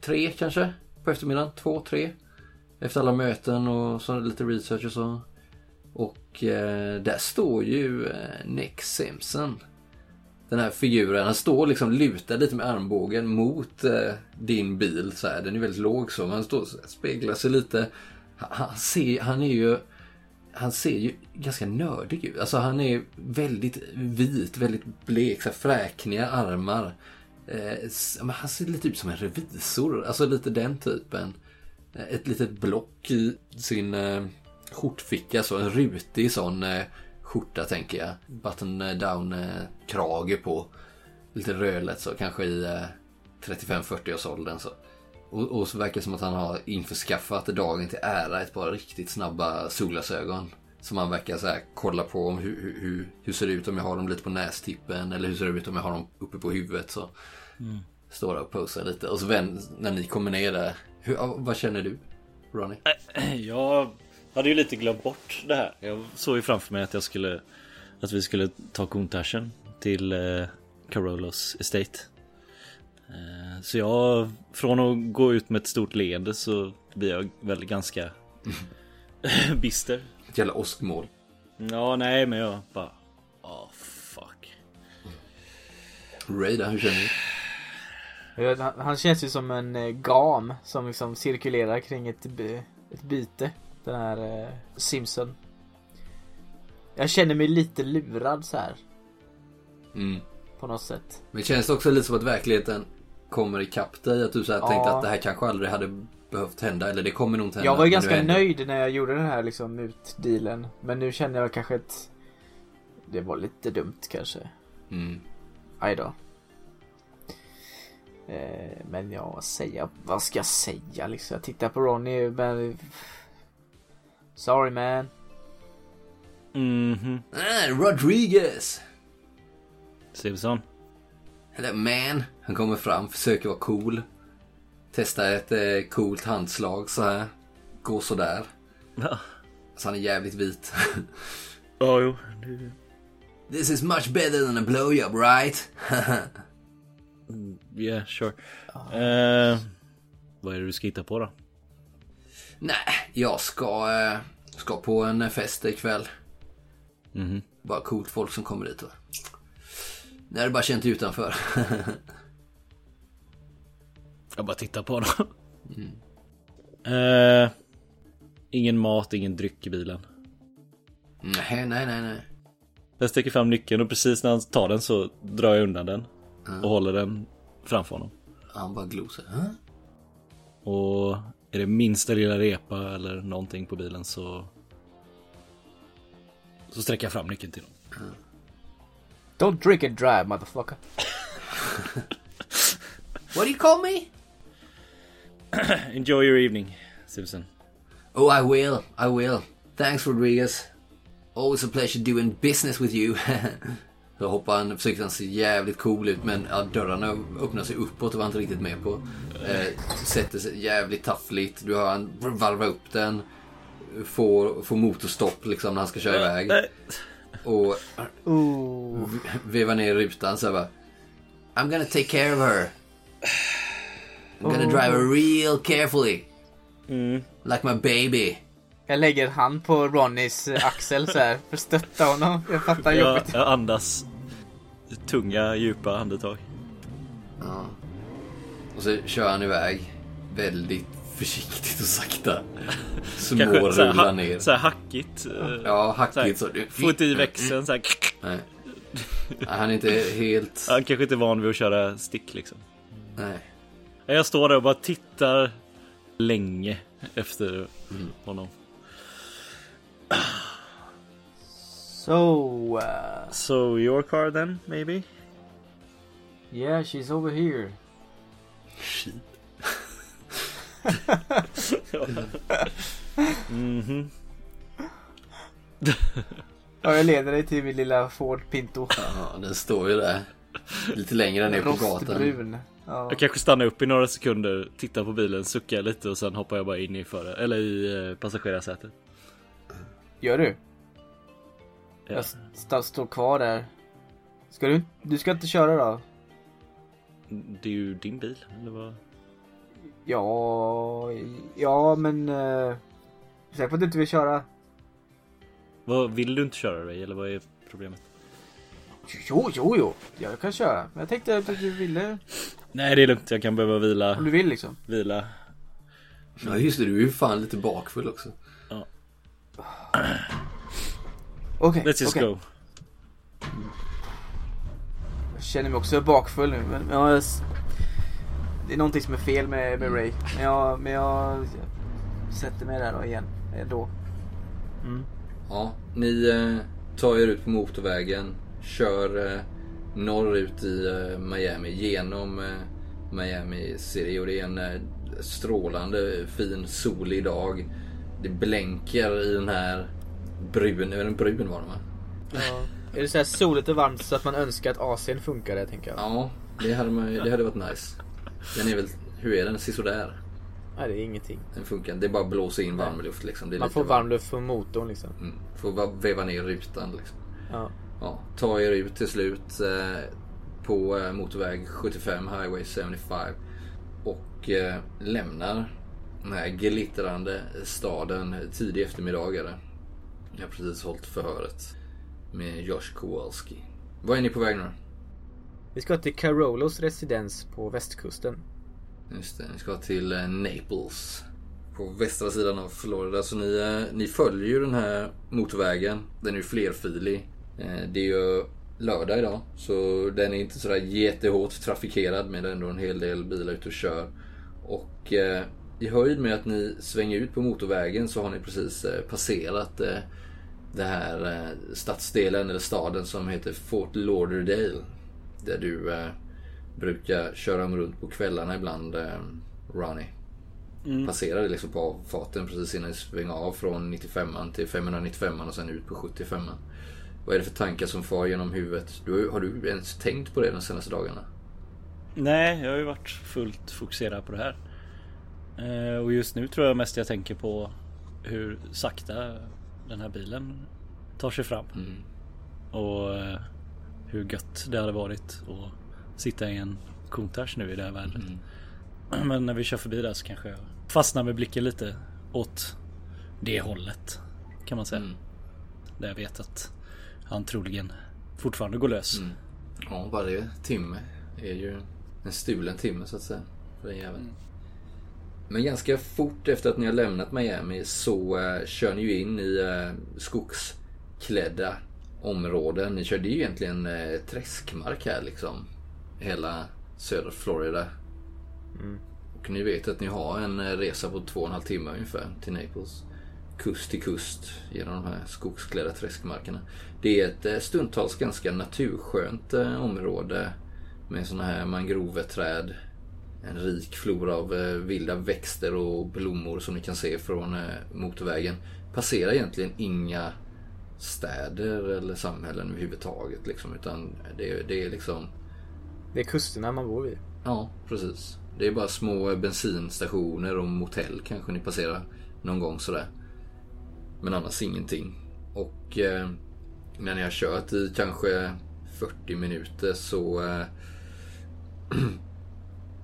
S1: tre kanske på eftermiddagen. Två, tre. Efter alla möten och så lite research och så. Och eh, där står ju eh, Nick Simpson. Den här figuren. Han står liksom lutad lite med armbågen mot eh, din bil. Så här. Den är väldigt låg så. Men han står här, speglar sig lite. Han, ser, han är ju... Han ser ju ganska nördig ut. Alltså han är väldigt vit, väldigt blek, så här, fräkniga armar. Eh, men han ser lite ut som en revisor. Alltså lite den typen. Eh, ett litet block i sin eh, skjortficka. Så en rutig sån eh, skjorta tänker jag. Button down eh, krage på. Lite rödlätt så kanske i eh, 35-40 års åldern så. Och, och så verkar det som att han har införskaffat dagen till ära ett par riktigt snabba solglasögon. Som han verkar så här kolla på om hur, hur, hur, hur ser det ut om jag har dem lite på nästippen eller hur ser det ut om jag har dem uppe på huvudet. Så står där och posar lite. Och så vän, när ni kommer ner där, hur, vad känner du Ronny?
S3: Jag hade ju lite glömt bort det här. Jag såg ju framför mig att jag skulle Att vi skulle ta Kuntashen till eh, Carolos Estate. Eh, så jag, från att gå ut med ett stort leende så blir jag väl ganska bister.
S1: Ett jävla åskmål.
S3: Ja, nej, men jag bara... Åh, fuck.
S1: Ray där, hur känner du?
S2: Jag vet, Han, han känns ju som en eh, gam som liksom cirkulerar kring ett, by- ett byte. Den här eh, Simpson. Jag känner mig lite lurad så här.
S1: Mm.
S2: På något sätt.
S1: Men känns det också lite som att verkligheten kommer ikapp dig? Att du så här
S2: Ja.
S1: tänkte att det här kanske aldrig hade behövt hända. Eller det kommer nog inte hända.
S2: Jag var ju ganska nöjd när jag gjorde den här liksom mutdealen. Men nu känner jag kanske att det var lite dumt kanske.
S1: Mm.
S2: Aj då. Eh, men ja, vad säga, vad ska jag säga liksom? Jag tittar på Ronny men... Sorry man.
S3: Mhm.
S1: Ah, Rodriguez!
S3: Simpson.
S1: Eller man. Han kommer fram, försöker vara cool. Testa ett eh, coolt handslag så här. Går sådär.
S3: Ja,
S1: Så han är jävligt vit.
S3: ja jo.
S1: This is much better than a blowjob right?
S3: Yeah, sure. Eh, vad är det du ska hitta på då?
S1: Nej, jag ska, eh, ska på en fest ikväll.
S3: Mhm.
S1: Bara coolt folk som kommer dit va. Det är bara känt utanför.
S3: Jag bara tittar på dem. Eh, ingen mat, ingen dryck i bilen.
S1: nej, nej, nej, nej.
S3: Jag sträcker fram nyckeln och precis när han tar den så drar jag undan den. Och håller den framför honom.
S1: Han bara glosar. Huh?
S3: Och är det minsta lilla repa eller någonting på bilen så... Så sträcker jag fram nyckeln till honom.
S2: Don't drink and drive motherfucker.
S1: What do you call me?
S3: Enjoy your evening, Simpson.
S1: Oh, I will. I will. Thanks, Rodriguez. Always a pleasure doing business with you. Så hoppar han, försöker han se jävligt cool ut men ja, dörrarna öppnar sig uppåt och var han inte riktigt med på. Eh, sätter sig jävligt taffligt. Du hör han varva upp den. Får, får motorstopp liksom när han ska köra iväg. Och
S2: Ooh.
S1: vevar ner rutan så här bara. I'm gonna take care of her. I'm gonna drive her real carefully.
S3: Mm.
S1: Like my baby.
S2: Jag lägger hand på Ronnys axel så här för att stötta honom. Jag fattar
S3: Jag,
S2: jobbigt.
S3: jag andas tunga, djupa andetag.
S1: Ja. Och så kör han iväg. Väldigt försiktigt och sakta. Små
S3: Kanske så här,
S1: rullar
S3: ha,
S1: ner.
S3: så här hackigt. eh,
S1: Ja,
S3: så här,
S1: hackigt så.
S3: Få inte i växeln så här.
S1: Nej. Han är inte helt...
S3: Han kanske inte är van vid att köra stick liksom.
S1: Nej.
S3: Jag står där och bara tittar länge efter honom.
S2: So, uh,
S3: So your car then, maybe?
S2: yeah she's over here.
S1: Shit.
S3: Mhm.
S2: Ja, jag leder dig till min lilla Ford Pinto.
S1: Ja, den står ju där. Lite längre ner på gatan.
S2: Rostbrun. Ja.
S3: Jag kanske stannar upp i några sekunder, tittar på bilen, suckar lite och sen hoppar jag bara in i före, eller i eh, passagerarsätet.
S2: Gör du?
S3: Ja.
S2: Jag st- står kvar där. Ska du, du ska inte köra då?
S3: Det är ju din bil, eller vad?
S2: Ja, ja men... Uh, säker på att du inte vill köra?
S3: vad? Vill du inte köra dig, eller vad är problemet?
S2: Jo, jo, jo. Jag kan köra. Men jag tänkte att du ville.
S3: Nej, det är lugnt. Jag kan behöva vila.
S2: Om du vill liksom.
S3: Vila.
S1: Ja just det, du är ju fan lite bakfull också.
S2: Okej,
S3: Let's just
S2: okej.
S3: go.
S2: Jag känner mig också bakfull nu. Men, men jag, det är någonting som är fel med, med Ray. Men jag, men jag, jag sätter mig där då igen. eh, Då. Mm.
S1: Ja, ni eh, tar er ut på motorvägen. Kör eh, norrut i eh, Miami genom eh, Miami City och det är en eh, strålande fin solig dag. Det blänker i den här brun, är den brun var den va?
S2: Ja. Är det så här soligt och varmt så att man önskar att AC'n funkade tänker jag?
S1: Ja, det hade, man, det hade varit nice. Den är väl, hur är den? Sisådär.
S2: Nej, det är ingenting.
S1: Den funkar Det är bara att blåsa in varm luft liksom.
S2: Man får varm luft från motorn liksom.
S1: Mm, får veva ner rutan liksom.
S2: Ja.
S1: Ja, ta er ut till slut eh, på eh, motorväg 75, Highway 75. Och eh, lämnar den här glittrande staden tidig eftermiddag. är det. Jag har precis hållit förhöret med Josh Kowalski. Var är ni på väg nu?
S2: Vi ska till Carolos residens på västkusten.
S1: Just det, ni ska till eh, Naples. på västra sidan av Florida. Så ni, eh, ni följer ju den här motorvägen. Den är ju flerfilig. Eh, det är ju lördag idag. Så den är inte sådär jättehårt trafikerad men det är ändå en hel del bilar ute och kör. Och eh, i höjd med att ni svänger ut på motorvägen så har ni precis eh, passerat eh, det här eh, stadsdelen eller staden som heter Fort Lauderdale. Där du eh, brukar köra runt på kvällarna ibland, eh, Ronnie.
S3: Mm.
S1: Passerade liksom på avfarten precis innan ni svänger av från 95 till 595 och sen ut på 75 Vad är det för tankar som far genom huvudet? Du, har du ens tänkt på det de senaste dagarna?
S3: Nej, jag har ju varit fullt fokuserad på det här. Eh, och just nu tror jag mest jag tänker på hur sakta den här bilen tar sig fram.
S1: Mm.
S3: Och eh, hur gött det hade varit att sitta i en Countach nu i det här vädret.
S1: Mm.
S3: Men när vi kör förbi där så kanske jag fastnar med blicken lite åt det hållet. Kan man säga.
S1: Mm.
S3: Där jag vet att han troligen fortfarande går lös.
S1: Mm. Ja, varje timme är ju en stulen timme så att säga. För den jäveln. Men ganska fort efter att ni har lämnat Miami så uh, kör ni ju in i uh, skogsklädda områden. Ni körde ju egentligen uh, träskmark här liksom. Hela södra Florida. Och ni vet att ni har en eh, resa på två och en halv timme ungefär till Naples. Kust till kust genom de här skogsklädda träskmarkerna. Det är ett eh, stundtals ganska naturskönt eh, område med såna här mangroveträd. En rik flora av eh, vilda växter och blommor som ni kan se från eh, motorvägen. Passerar egentligen inga städer eller samhällen överhuvudtaget. Liksom, utan det, det är liksom
S2: Det är kusterna man bor vid.
S1: Ja, precis. Det är bara små bensinstationer och motell kanske ni passerar någon gång sådär. Men annars ingenting. Och eh, när ni har kört i kanske 40 minuter så... Eh,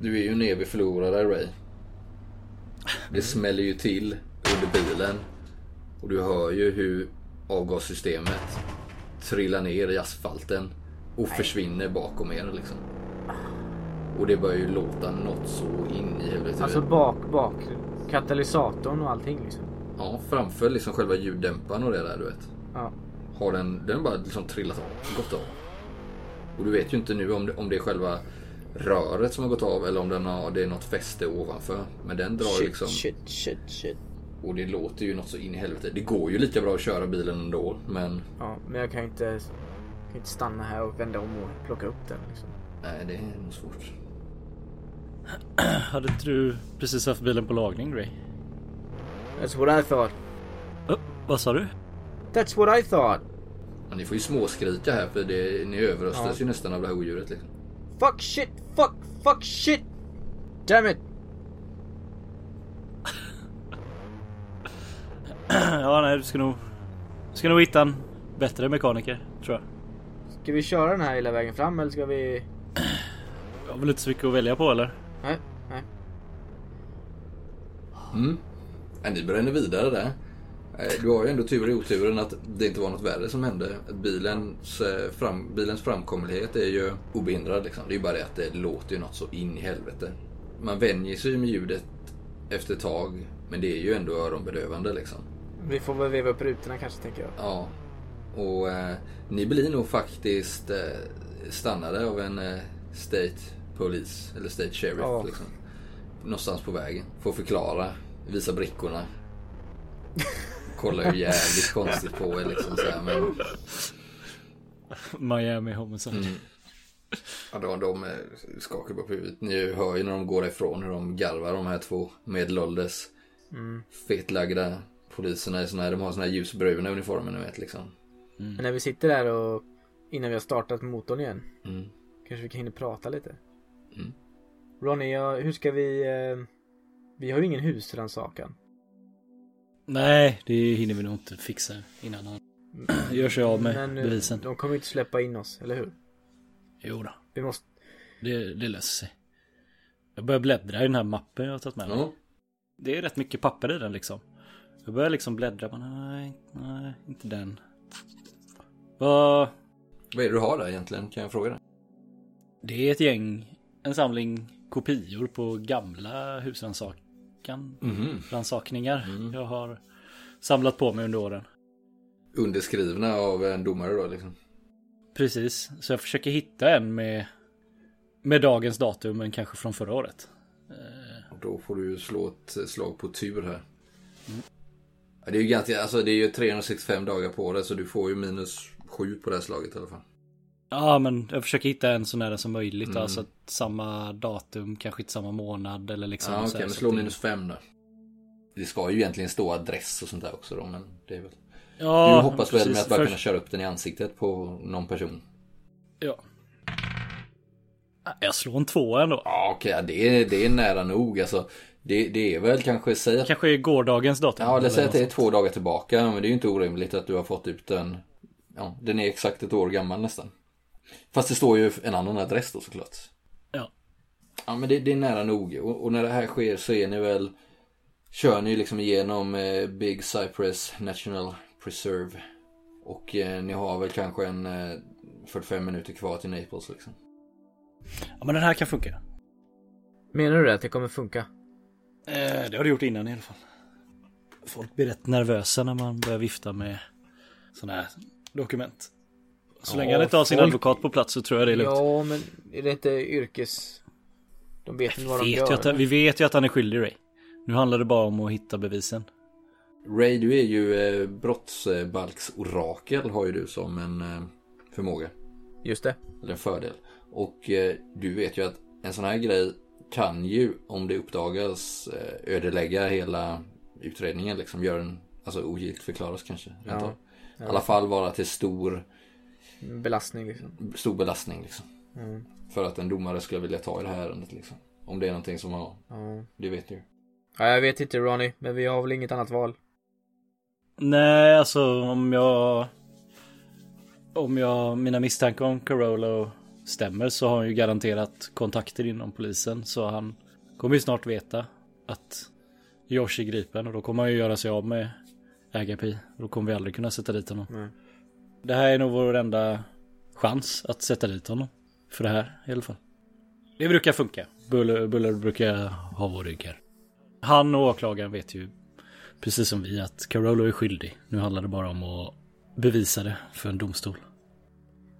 S1: du är ju nere vid förlorade Ray. Det smäller ju till under bilen. Och du hör ju hur avgassystemet trillar ner i asfalten och försvinner bakom er liksom. Och det börjar ju låta något så in i helvete.
S2: Alltså bak, bak. Katalysatorn och allting liksom.
S1: Ja, framför liksom själva ljuddämparen och det där du vet.
S2: Ja.
S1: Har den, den bara liksom trillat av, gått av. Och du vet ju inte nu om det, om det är själva röret som har gått av eller om den har, det är något fäste ovanför. Men den drar
S2: Shit,
S1: liksom
S2: shit, shit, shit.
S1: Och det låter ju något så in i helvete. Det går ju lika bra att köra bilen ändå men
S2: Ja, men jag kan inte, jag kan inte stanna här och vända om och plocka upp den liksom.
S1: nej det är nog svårt.
S3: Hade inte du precis haft bilen på lagning Ray?
S2: That's what I thought.
S3: Oh, vad sa du?
S2: That's what I thought.
S1: Men ni får ju småskrika här för det, ni överröstas
S2: Ja.
S1: ju nästan av det här odjuret liksom.
S2: Fuck shit, fuck, fuck shit. Damn it.
S3: ja, nej, du ska nog... Du ska nog hitta en bättre mekaniker, tror jag.
S2: Ska vi köra den här hela vägen fram eller ska vi...
S3: Jag har väl inte så mycket att välja på eller?
S2: Nej, nej.
S1: Mm. Ja, ni bränner vidare där. Du har ju ändå tur i oturen att det inte var något värre som hände. Bilens, eh, fram, bilens framkomlighet är ju obehindrad. Liksom. Det är ju bara det att det låter ju något så in i helvete. Man vänjer sig ju med ljudet efter ett tag. Men det är ju ändå öronbedövande liksom.
S2: Vi får väl veva upp rutorna kanske tänker jag.
S1: Ja. Och eh, ni blir nog faktiskt eh, stannade av en eh, State Police eller State Sheriff.
S2: Ja.
S1: Liksom. Någonstans på vägen. Får förklara, visa brickorna. Kollar ju jävligt konstigt på er liksom så här, men
S3: Miami Homicide.
S1: Mm. ja, de, de eh, skakar på huvudet. Ni hör ju när de går ifrån hur de garvar de här två medelålders
S2: Mm.
S1: fetlagda poliserna i såna här, de har såna här ljusbruna uniformer ni vet liksom.
S2: Men när vi sitter där och innan vi har startat motorn igen.
S1: Mm.
S2: Kanske vi kan hinna prata lite.
S1: Mm.
S2: Ronny, ja, hur ska vi... Eh, vi har ju ingen husrannsakan.
S3: Nej, det hinner vi nog inte fixa innan han gör sig av med
S2: Men eh,
S3: bevisen.
S2: de kommer ju inte släppa in oss, eller hur?
S3: Jo då,
S2: Vi måste...
S3: det, det löser sig. Jag börjar bläddra i den här mappen jag har tagit med mig.
S1: Ja.
S3: Det är rätt mycket papper i den liksom. Jag börjar liksom bläddra, men nej, nej, inte den. Vad...
S1: Vad är det du har där egentligen? Kan jag fråga dig?
S3: Det är ett gäng, en samling kopior på gamla husrannsak rannsakan,
S1: Mhm.
S3: rannsakningar
S1: Mm.
S3: jag har samlat på mig under åren.
S1: Underskrivna av en domare då liksom.
S3: Precis, så jag försöker hitta en med, med dagens datum men kanske från förra året. Eh,
S1: då får du slå ett slag på tur här. Ja, det är ju ganska, alltså det är ju 365 dagar på det så du får ju minus 7 på det här slaget i alla fall.
S3: Ja men jag försöker hitta en så nära som möjligt.
S1: Mm.
S3: Alltså att samma datum, kanske inte samma månad eller liksom.
S1: Ja okej,
S3: här,
S1: men slå minus 5 då. Det ska ju egentligen stå adress och sånt där också då men det är väl.
S3: Ja,
S1: Du hoppas väl med att bara
S3: Först-
S1: kunna köra upp den i ansiktet på någon person?
S3: Ja. Jag slår en tvåa ändå.
S1: Ja okej, ja, det, är, det är nära nog alltså. Det, det är väl kanske, säg att
S3: Kanske är gårdagens datum.
S1: Ja, det
S3: eller
S1: säger att det är två dagar tillbaka. Men det är ju inte orimligt att du har fått ut den. Ja, den är exakt ett år gammal nästan. Fast det står ju en annan adress då såklart.
S3: Ja.
S1: Ja, men det, det är nära nog. Och, och när det här sker så är ni väl. Kör ni liksom igenom eh, Big Cypress National Preserve. Och eh, ni har väl kanske en eh, 45 minuter kvar till Naples liksom.
S3: Ja men den här kan funka.
S2: Menar du det? Att det kommer funka?
S3: Eh, det har du gjort innan i alla fall. Folk blir rätt nervösa när man börjar vifta med sådana här dokument. Så
S2: Ja,
S3: länge han inte har sin
S2: folk-
S3: advokat på plats så tror jag det är lugnt.
S2: Ja, men är det inte yrkes... De vet inte vad de gör.
S3: att, vi vet ju att han är skyldig Ray. Nu handlar det bara om att hitta bevisen.
S1: Ray, du är ju eh, brottsbalksorakel har ju du som en eh, förmåga.
S2: Just det.
S1: Eller en fördel. Och eh, du vet ju att en sån här grej kan ju, om det uppdagas, eh, ödelägga hela utredningen. Liksom gör den, alltså ogiltigt förklaras kanske.
S2: Ja.
S1: av. I alla fall vara till stor,
S2: Belastning liksom.
S1: stor belastning liksom.
S2: Mm.
S1: För att en domare skulle vilja ta i det här ärendet liksom. Om det är någonting som har,
S2: Ja.
S1: det vet du ju.
S2: ja, jag vet inte Ronny, men vi har väl inget annat val.
S3: Nej, alltså om jag... Om jag, mina misstankar om Carolo stämmer så har han ju garanterat kontakter inom polisen. Så han kommer ju snart veta att Josh är gripen och då kommer han ju göra sig av med Agapi. Då kommer vi aldrig kunna sätta dit honom.
S2: Nej.
S3: Det här är nog vår enda chans att sätta dit honom. För det här i alla fall. Det brukar funka. Buller, Buller brukar ha vår rygg här. Han och åklagaren vet ju precis som vi att Carolo är skyldig. Nu handlar det bara om att bevisa det för en domstol.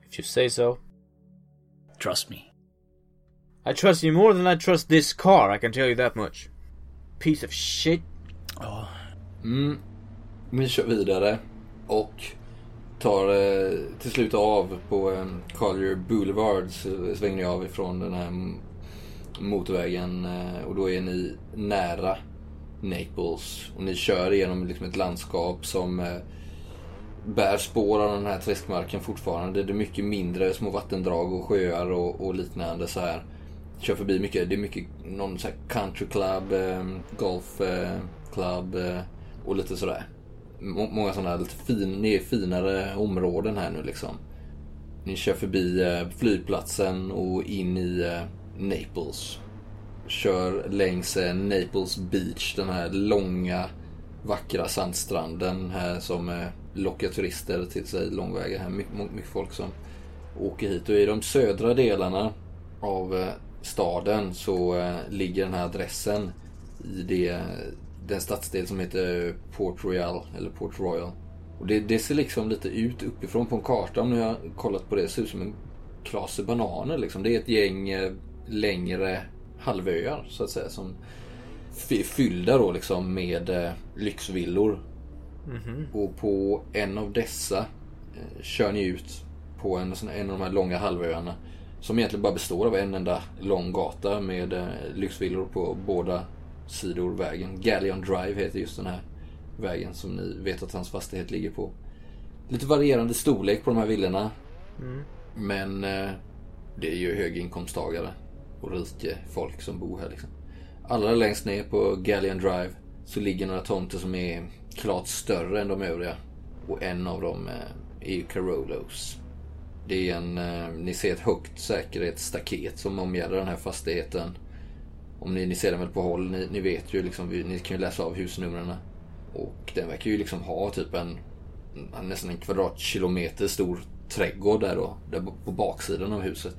S2: If you say so.
S3: Trust me.
S2: I trust you more than I trust this car, I can tell you that much. Piece of shit.
S3: Ja,
S1: Mm. Vi kör vidare och tar eh, till slut av på eh, Collier Boulevard. Så svänger ni av ifrån den här motorvägen eh, och då är ni nära Naples. Och ni kör igenom liksom ett landskap som eh, bär spår av den här träskmarken fortfarande. Det är mycket mindre små vattendrag och sjöar och, och liknande så här. Kör förbi mycket, det är mycket någon så här country club, eh, golf eh, club eh, och lite sådär. M- Många sådana här lite fin, finare områden här nu liksom. Ni kör förbi eh, flygplatsen och in i eh, Naples. Kör längs eh, Naples Beach, den här långa vackra sandstranden här som eh, locka turister till sig långväga här. Mycket, mycket folk som åker hit. Och i de södra delarna av eh, staden så eh, ligger den här adressen i det, den stadsdel som heter Port Royal eller Port Royal. Och det, det ser liksom lite ut uppifrån på en karta om ni har kollat på det. Det ser ut som en klase bananer liksom. Det är ett gäng eh, längre halvöar så att säga som är fyllda då liksom med lyxvillor lyxvillor. Och på en av dessa eh, kör ni ut på en, en av de här långa halvöarna. Som egentligen bara består av en enda lång gata med eh, lyxvillor på båda sidor vägen. Galleon Drive heter just den här vägen som ni vet att hans fastighet ligger på. Lite varierande storlek på de här villorna. Men eh, det är ju höginkomsttagare och rika folk som bor här liksom. Allra längst ner på Galleon Drive så ligger några tomter som är klart större än de övriga. Och en av dem eh, är ju Carolos. Det är en, eh, ni ser ett högt säkerhetsstaket som omgärdar den här fastigheten. Om ni, ni ser den väl på håll, ni, ni vet ju liksom, ni kan ju läsa av husnumren. Och den verkar ju liksom ha typ en nästan en kvadratkilometer stor trädgård där då, där på baksidan av huset.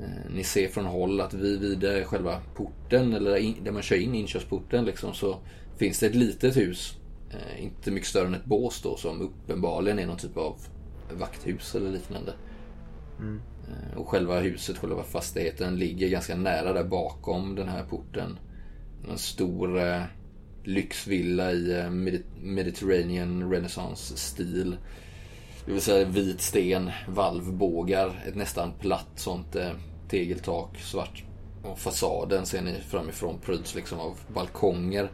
S1: Eh, ni ser från håll att vid, vid själva porten, eller in, där man kör in inkörsporten liksom, så finns det ett litet hus. Eh, inte mycket större än ett bås då, som uppenbarligen är någon typ av vakthus eller liknande. Eh, Och själva huset, själva fastigheten ligger ganska nära där bakom den här porten. En stor eh, lyxvilla i eh, Medi- Mediterranean Renaissance-stil. Det vill säga vit sten, valvbågar, ett nästan platt sånt eh, tegeltak, svart. Och fasaden ser ni framifrån pryds liksom av balkonger.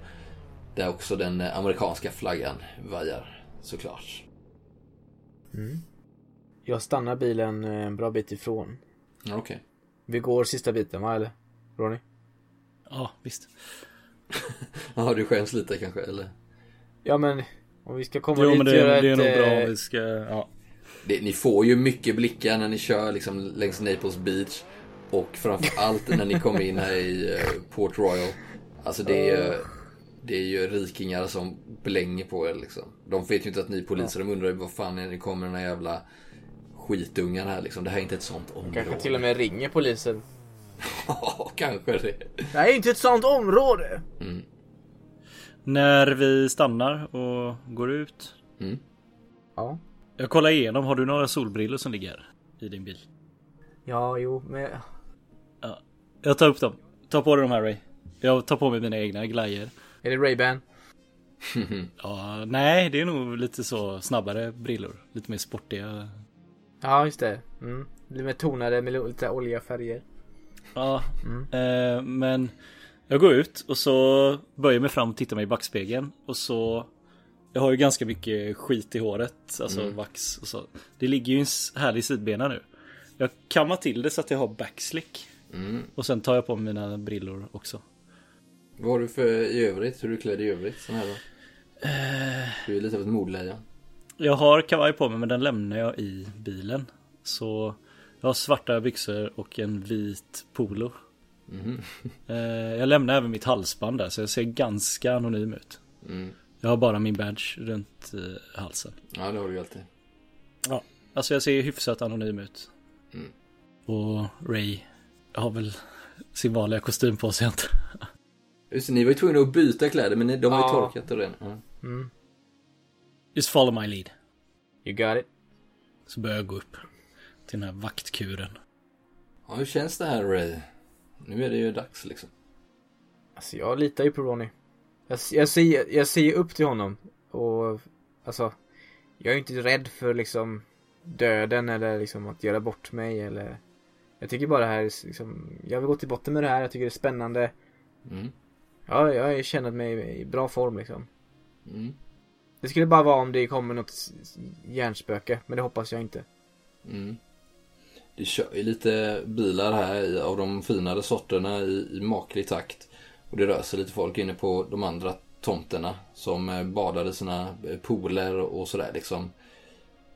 S1: Där också den eh, amerikanska flaggan vajar såklart.
S2: Jag stannar bilen eh, en bra bit ifrån.
S1: Okej.
S2: Vi går sista biten va eller? Ronny?
S3: Ja, visst.
S1: Ja, du skäms lite kanske eller?
S2: Ja men om vi ska komma
S3: Jo
S2: dit
S3: men det, det är
S2: ett,
S3: nog bra
S2: eh,
S3: om vi ska, ja.
S1: Det, ni får ju mycket blickar när ni kör liksom längs Naples Beach. Och framförallt när ni kommer in här i eh, Port Royal. Alltså det är ju, det är ju rikingar som blänger på er liksom. De vet ju inte att ni är poliser. De undrar ju vad fan är det kommer den här jävla skitungarna här liksom. Det här är inte ett sånt område.
S2: Kanske till och med ringer polisen.
S1: Ja, kanske det.
S2: Det här är inte ett sånt område!
S3: När vi stannar och går ut.
S1: Mm.
S2: Ja.
S3: Jag kollar igenom, har du några solbrillor som ligger i din bil?
S2: Ja, jo, men...
S3: Ja. Jag tar upp dem. Ta på dig de här Ray. Jag tar på mig mina egna glajjor.
S2: Är det Ray-Ban?
S3: Ja, nej, det är nog lite så snabbare brillor. Lite mer sportiga.
S2: Ja, just det. Mm. Lite mer tonade med lite olja färger.
S3: Ja, eh, men jag går ut och så böjer mig fram och tittar mig i backspegeln och så Jag har ju ganska mycket skit i håret, alltså vax och så. Det ligger ju en härlig sidbena nu. Jag kammar till det så att jag har backslick.
S1: Mm.
S3: Och sen tar jag på mig mina brillor också.
S1: Vad har du för i övrigt? Hur är du klädd i övrigt? Sån här då?
S3: Eh.
S1: Du är lite av ett mordlejon.
S3: Jag har kavaj på mig men den lämnar jag i bilen. Så jag har svarta byxor och en vit polo. Eh, Jag lämnar även mitt halsband där så jag ser ganska anonym ut.
S1: Mm.
S3: Jag har bara min badge runt eh, halsen.
S1: Ja, det har du ju alltid.
S3: Ja, alltså jag ser hyfsat anonym ut.
S1: Mm.
S3: Och Ray har väl sin vanliga kostym på sig inte.
S1: Just ni var ju tvungna att byta kläder men de har ju
S2: Ja.
S1: torkat och redan.
S2: Mm.
S3: Just follow my lead.
S2: You got it.
S3: Så börjar jag gå upp till den här vaktkuren.
S1: ja, hur känns det här Ray? Nu är det ju dags liksom.
S2: Alltså jag litar ju på Ronny. Jag, jag, ser, jag ser upp till honom. Och alltså. Jag är ju inte rädd för liksom döden eller liksom att göra bort mig eller. Jag tycker bara det här är liksom. Jag vill gå till botten med det här. Jag tycker det är spännande.
S1: Mm.
S2: Ja, jag känt mig i bra form liksom.
S1: Mm.
S2: Det skulle bara vara om det kommer något hjärnspöke. Men det hoppas jag inte.
S1: Mm. Det kör ju lite bilar här av de finare sorterna i, i maklig takt. Och det rör sig lite folk inne på de andra tomterna som eh, badar i sina eh, pooler och sådär liksom.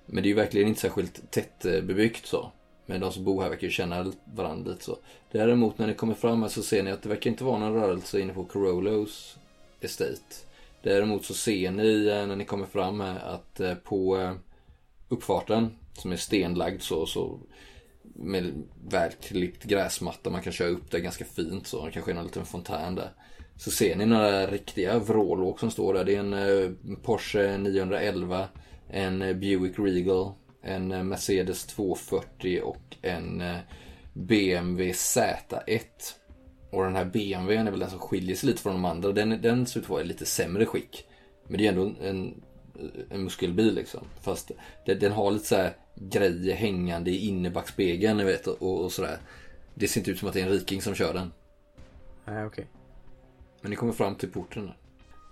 S1: Men det är ju verkligen inte särskilt tätt bebyggt så. Men de som bor här verkar ju känna varandra lite så. Däremot när ni kommer fram här så ser ni att det verkar inte vara någon rörelse inne på Corollos Estate. Däremot så ser ni eh, när ni kommer fram här att eh, på eh, uppfarten som är stenlagd så, så med välklippt gräsmatta. Man kan köra upp där ganska fint så. Det kanske är någon liten fontän där. Så ser ni några riktiga vrålåk som står där. Det är en Porsche 911, en Buick Regal, en eh, Mercedes 240 och en eh, BMW Z1. Och den här BMWn är väl den som skiljer sig lite från de andra. Den, den ser ut att vara i lite sämre skick. Men det är ändå en, en muskelbil liksom. Fast den, den har lite så här grejer hängande i innerbackspegeln ni vet och, och sådär. Det ser inte ut som att det är en riking som kör den.
S2: Nej, okej.
S1: Men ni kommer fram till porten. där.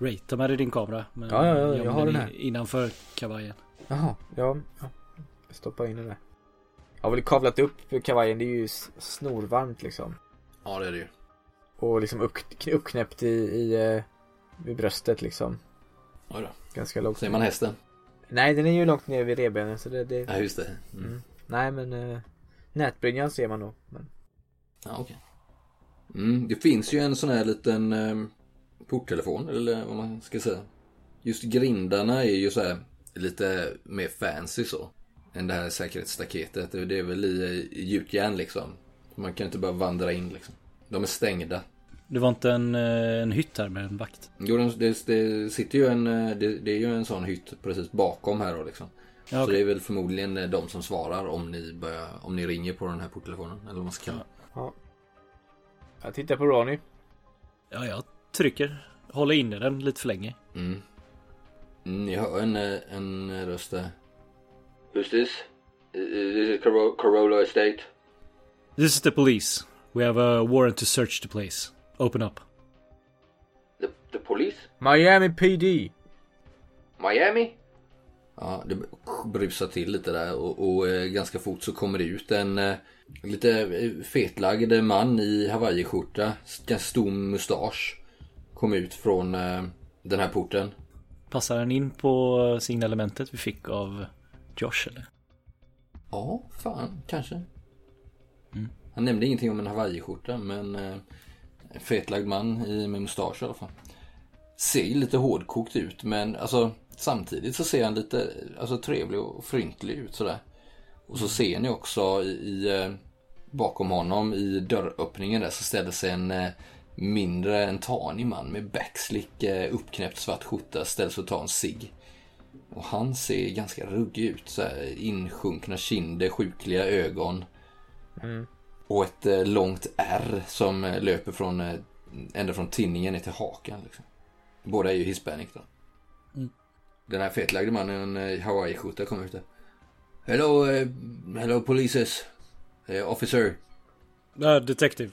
S3: Ray, ta med dig din kamera. Men
S2: Ja, ja, ja, jag har den här.
S3: Innanför kavajen.
S2: Jaha, ja. ja. Jag stoppar in den där. Jag har väl kavlat upp kavajen. Det är ju snorvarmt liksom.
S1: Ja det är det ju.
S2: Och liksom upp, uppknäppt i, i, eh, vid bröstet liksom.
S1: Oj då.
S2: Ganska lågt.
S1: Ser man hästen?
S2: Nej, den är ju långt ner vid revbenen så det, det...
S1: Ja just det. Mm.
S2: Mm. Nej men eh, nätbrynjan ser man nog. Men...
S1: Ja okej. Mm, det finns ju en sån här liten eh, porttelefon eller vad man ska säga. Just grindarna är ju så här lite mer fancy så. Än det här säkerhetsstaketet. Det är väl i, gjutjärn liksom. Man kan inte bara vandra in liksom. De är stängda.
S3: Det var inte en, eh, en hytt här med en vakt?
S1: Jo, det, det, det sitter ju en, eh, det, det är ju en sån hytt precis bakom här då liksom.
S3: Ja,
S1: Så
S3: okej.
S1: det är väl förmodligen eh, de som svarar om ni, börjar, om ni ringer på den här porttelefonen. Eller vad man ska kalla det.
S2: Jag tittar på Ronny.
S3: ja, jag trycker. Håller inne den lite för länge.
S1: Mm. Mm, Ni hör en, en röst där. Who's this? This is Coro- Corolla Estate.
S3: This is the police. We have a warrant to search the place. Open up.
S1: The, the police?
S2: Miami PD.
S1: Miami? Ja, det brusar till lite där och, och eh, ganska fort så kommer det ut en eh, lite eh, fetlagd man i hawaiiskjorta, ganska stor mustasch. Kom ut från den här porten.
S3: Passar den in på signalementet vi fick av Josh eller?
S1: Ja, fan, kanske. Han nämnde ingenting om en hawaiiskjorta men eh, fetlagd man i, med mustasch i alla fall. Ser lite hårdkokt ut men alltså samtidigt så ser han lite alltså, trevlig och fryntlig ut sådär. Och så ser ni också i, i eh, bakom honom i dörröppningen där så ställer sig en eh, mindre, en tanig man med backslick, eh, uppknäppt svart skjorta ställs och tar en cigg. Och han ser ganska ruggig ut. Så här, insjunkna kinder, sjukliga ögon. Och ett eh, långt R som eh, löper från eh, ända från tinningen ner till hakan. Liksom. Båda är ju hispanic då. Den här fetlagde mannen i hawaiiskjorta kom ut där. Hello, eh, hello polices. Eh, officer.
S3: Uh, detective.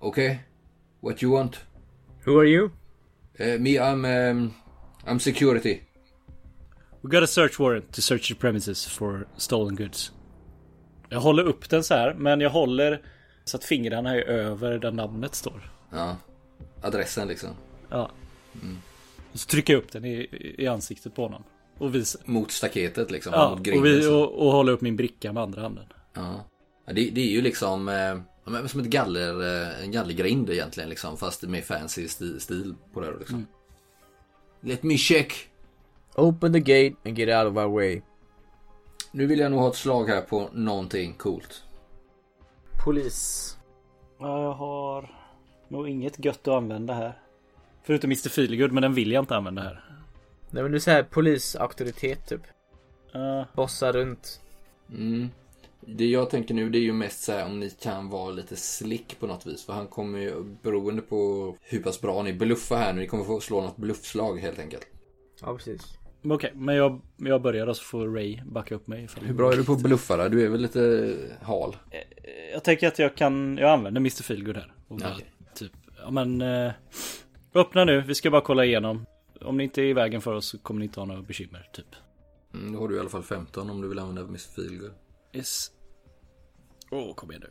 S1: Okay. What you want?
S2: Who are you?
S1: Eh, me, I'm, um, I'm security.
S3: We got a search warrant to search the premises for stolen goods. Jag håller upp den så här, men jag håller så att fingrarna är över där namnet står.
S1: Ja. Adressen liksom.
S3: Ja. Och så trycker jag upp den i, i ansiktet på honom. Och visar.
S1: Mot staketet liksom.
S3: Ja,
S1: mot
S3: och, vi,
S1: så.
S3: och, och håller upp min bricka med andra handen.
S1: Ja. Det, det är ju liksom eh, som ett galler, eh, en gallergrind egentligen liksom. Fast med fancy stil, stil på det liksom. Let me check.
S2: Open the gate and get out of our way.
S1: Nu vill jag nog ha ett slag här på någonting coolt.
S2: Polis.
S3: Ja, jag har nog inget gött att använda här. Förutom Mr. Feelgood, men den vill jag inte använda här.
S2: Nej men du säger polisauktoritet typ.
S3: Uh,
S2: Bossa runt.
S1: Mm. Det jag tänker nu det är ju mest så här om ni kan vara lite slick på något vis. För han kommer ju, beroende på hur pass bra ni bluffar här nu, ni kommer få slå något bluffslag helt enkelt.
S2: Ja precis.
S3: Okej, men jag, jag börjar och så får Ray backa upp mig.
S1: Hur bra är du på att bluffa då? Du är väl lite hal?
S3: Jag tänker att jag kan, jag använder Mr. Feelgood här. Och
S1: Okej.
S3: typ, ja men eh, öppna nu, vi ska bara kolla igenom. Om ni inte är i vägen för oss så kommer ni inte ha några bekymmer, typ.
S1: Mm, då har du i alla fall 15 om du vill använda Miss Feelgood.
S3: Yes. Åh, kom igen nu.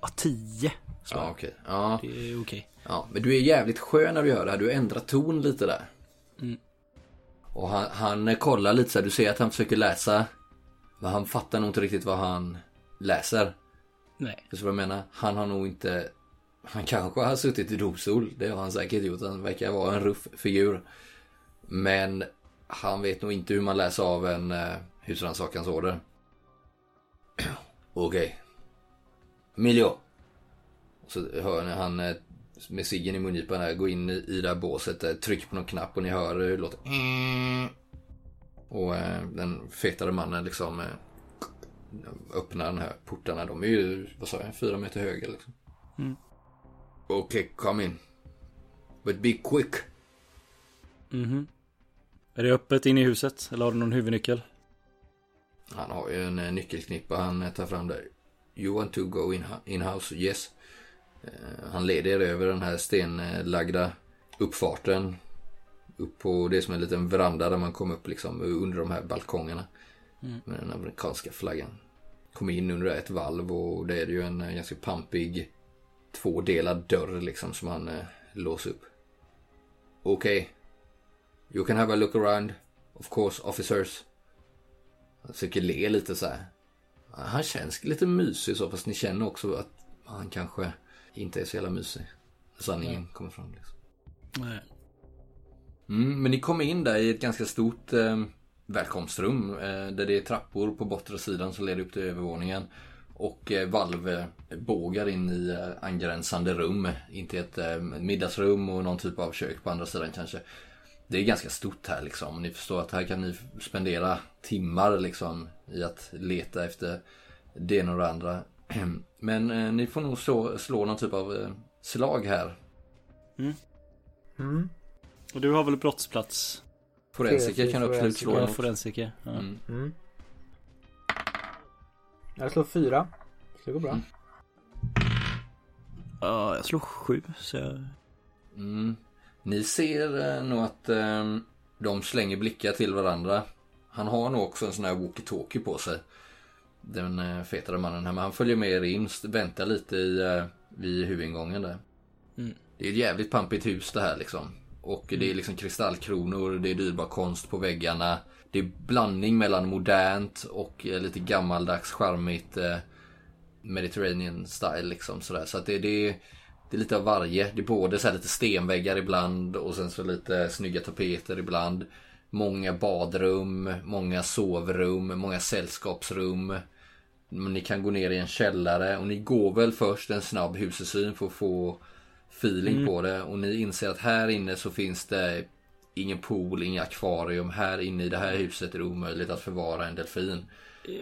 S3: Ja, 10.
S1: Ja, okej. Ja,
S3: Det är okej.
S1: ja, men du är jävligt skön när du gör det här. Du ändrar ton lite där. Och han, han kollar lite så här. Du ser att han försöker läsa. Men han fattar nog inte riktigt vad han läser.
S3: Nej.
S1: Förstår du vad jag menar? Han har nog inte... Han kanske har suttit i domstol. Det har han säkert gjort. Han verkar vara en ruff figur. Men han vet nog inte hur man läser av en uh, husrannsakansorder. Okej. Emilio. Så hör ni han eh, med ciggen i mungipan här gå in i, i det här båset. eh, Tryck på någon knapp och ni hör hur det låter. Och eh, den fetare mannen liksom eh, öppnar den här portarna. De är ju, vad sa jag, fyra meter höga liksom. Okej, okay, come in. But be quick.
S3: Mhm. Är det öppet in i huset? Eller har du någon huvudnyckel?
S1: Han har ju en nyckelknippa han tar fram där. You want to go in, in house? Yes. Eh, Han leder er över den här stenlagda uppfarten. Upp på det som är en liten veranda där man kommer upp liksom under de här balkongerna. Med den amerikanska flaggan. Kommer in under ett valv och det är ju en eh, ganska pampig tvådelad dörr liksom som han eh, låser upp. Okej. Okay. You can have a look around. Of course, officers. Han försöker le lite så här. Han känns lite mysig så fast ni känner också att han kanske inte är så jävla mysig. Sanningen kommer fram liksom.
S3: Nej.
S1: Mm, men ni kommer in där i ett ganska stort eh, välkomstrum. Eh, där det är trappor på bortre sidan som leder upp till övervåningen. och eh, valvbågar in i eh, angränsande rum. Inte ett eh, middagsrum och någon typ av kök på andra sidan kanske. Det är ganska stort här liksom. Ni förstår att här kan ni spendera timmar liksom i att leta efter det ena och det andra. Men eh, ni får nog slå, slå någon typ av eh, slag här.
S2: Mm.
S3: Och du har väl brottsplats?
S1: Forensiker kan du absolut slå.
S3: Ja, forensiker. Ja.
S1: Mm.
S2: Mm. Jag slår fyra. Så det går bra.
S1: Mm.
S3: ja, jag slår sju. Så jag...
S1: Mm. Ni ser eh, nog att eh, de slänger blickar till varandra. Han har nog också en sån här walkie-talkie på sig. Den eh, fetare mannen här. Men han följer med er in, väntar lite i, eh, vid huvudingången där.
S3: Mm.
S1: Det är ett jävligt pampigt hus det här liksom. Och det är liksom kristallkronor, det är dyrbar konst på väggarna. Det är blandning mellan modernt och eh, lite gammaldags charmigt eh, Mediterranean style liksom sådär. Så att det, det, är, det är lite av varje. Det är både så här lite stenväggar ibland och sen så lite snygga tapeter ibland. Många badrum, många sovrum, många sällskapsrum. Men Ni kan gå ner i en källare och ni går väl först en snabb husesyn för att få feeling på det. Och ni inser att här inne så finns det ingen pool, ingen akvarium. Här inne i det här huset är det omöjligt att förvara en delfin.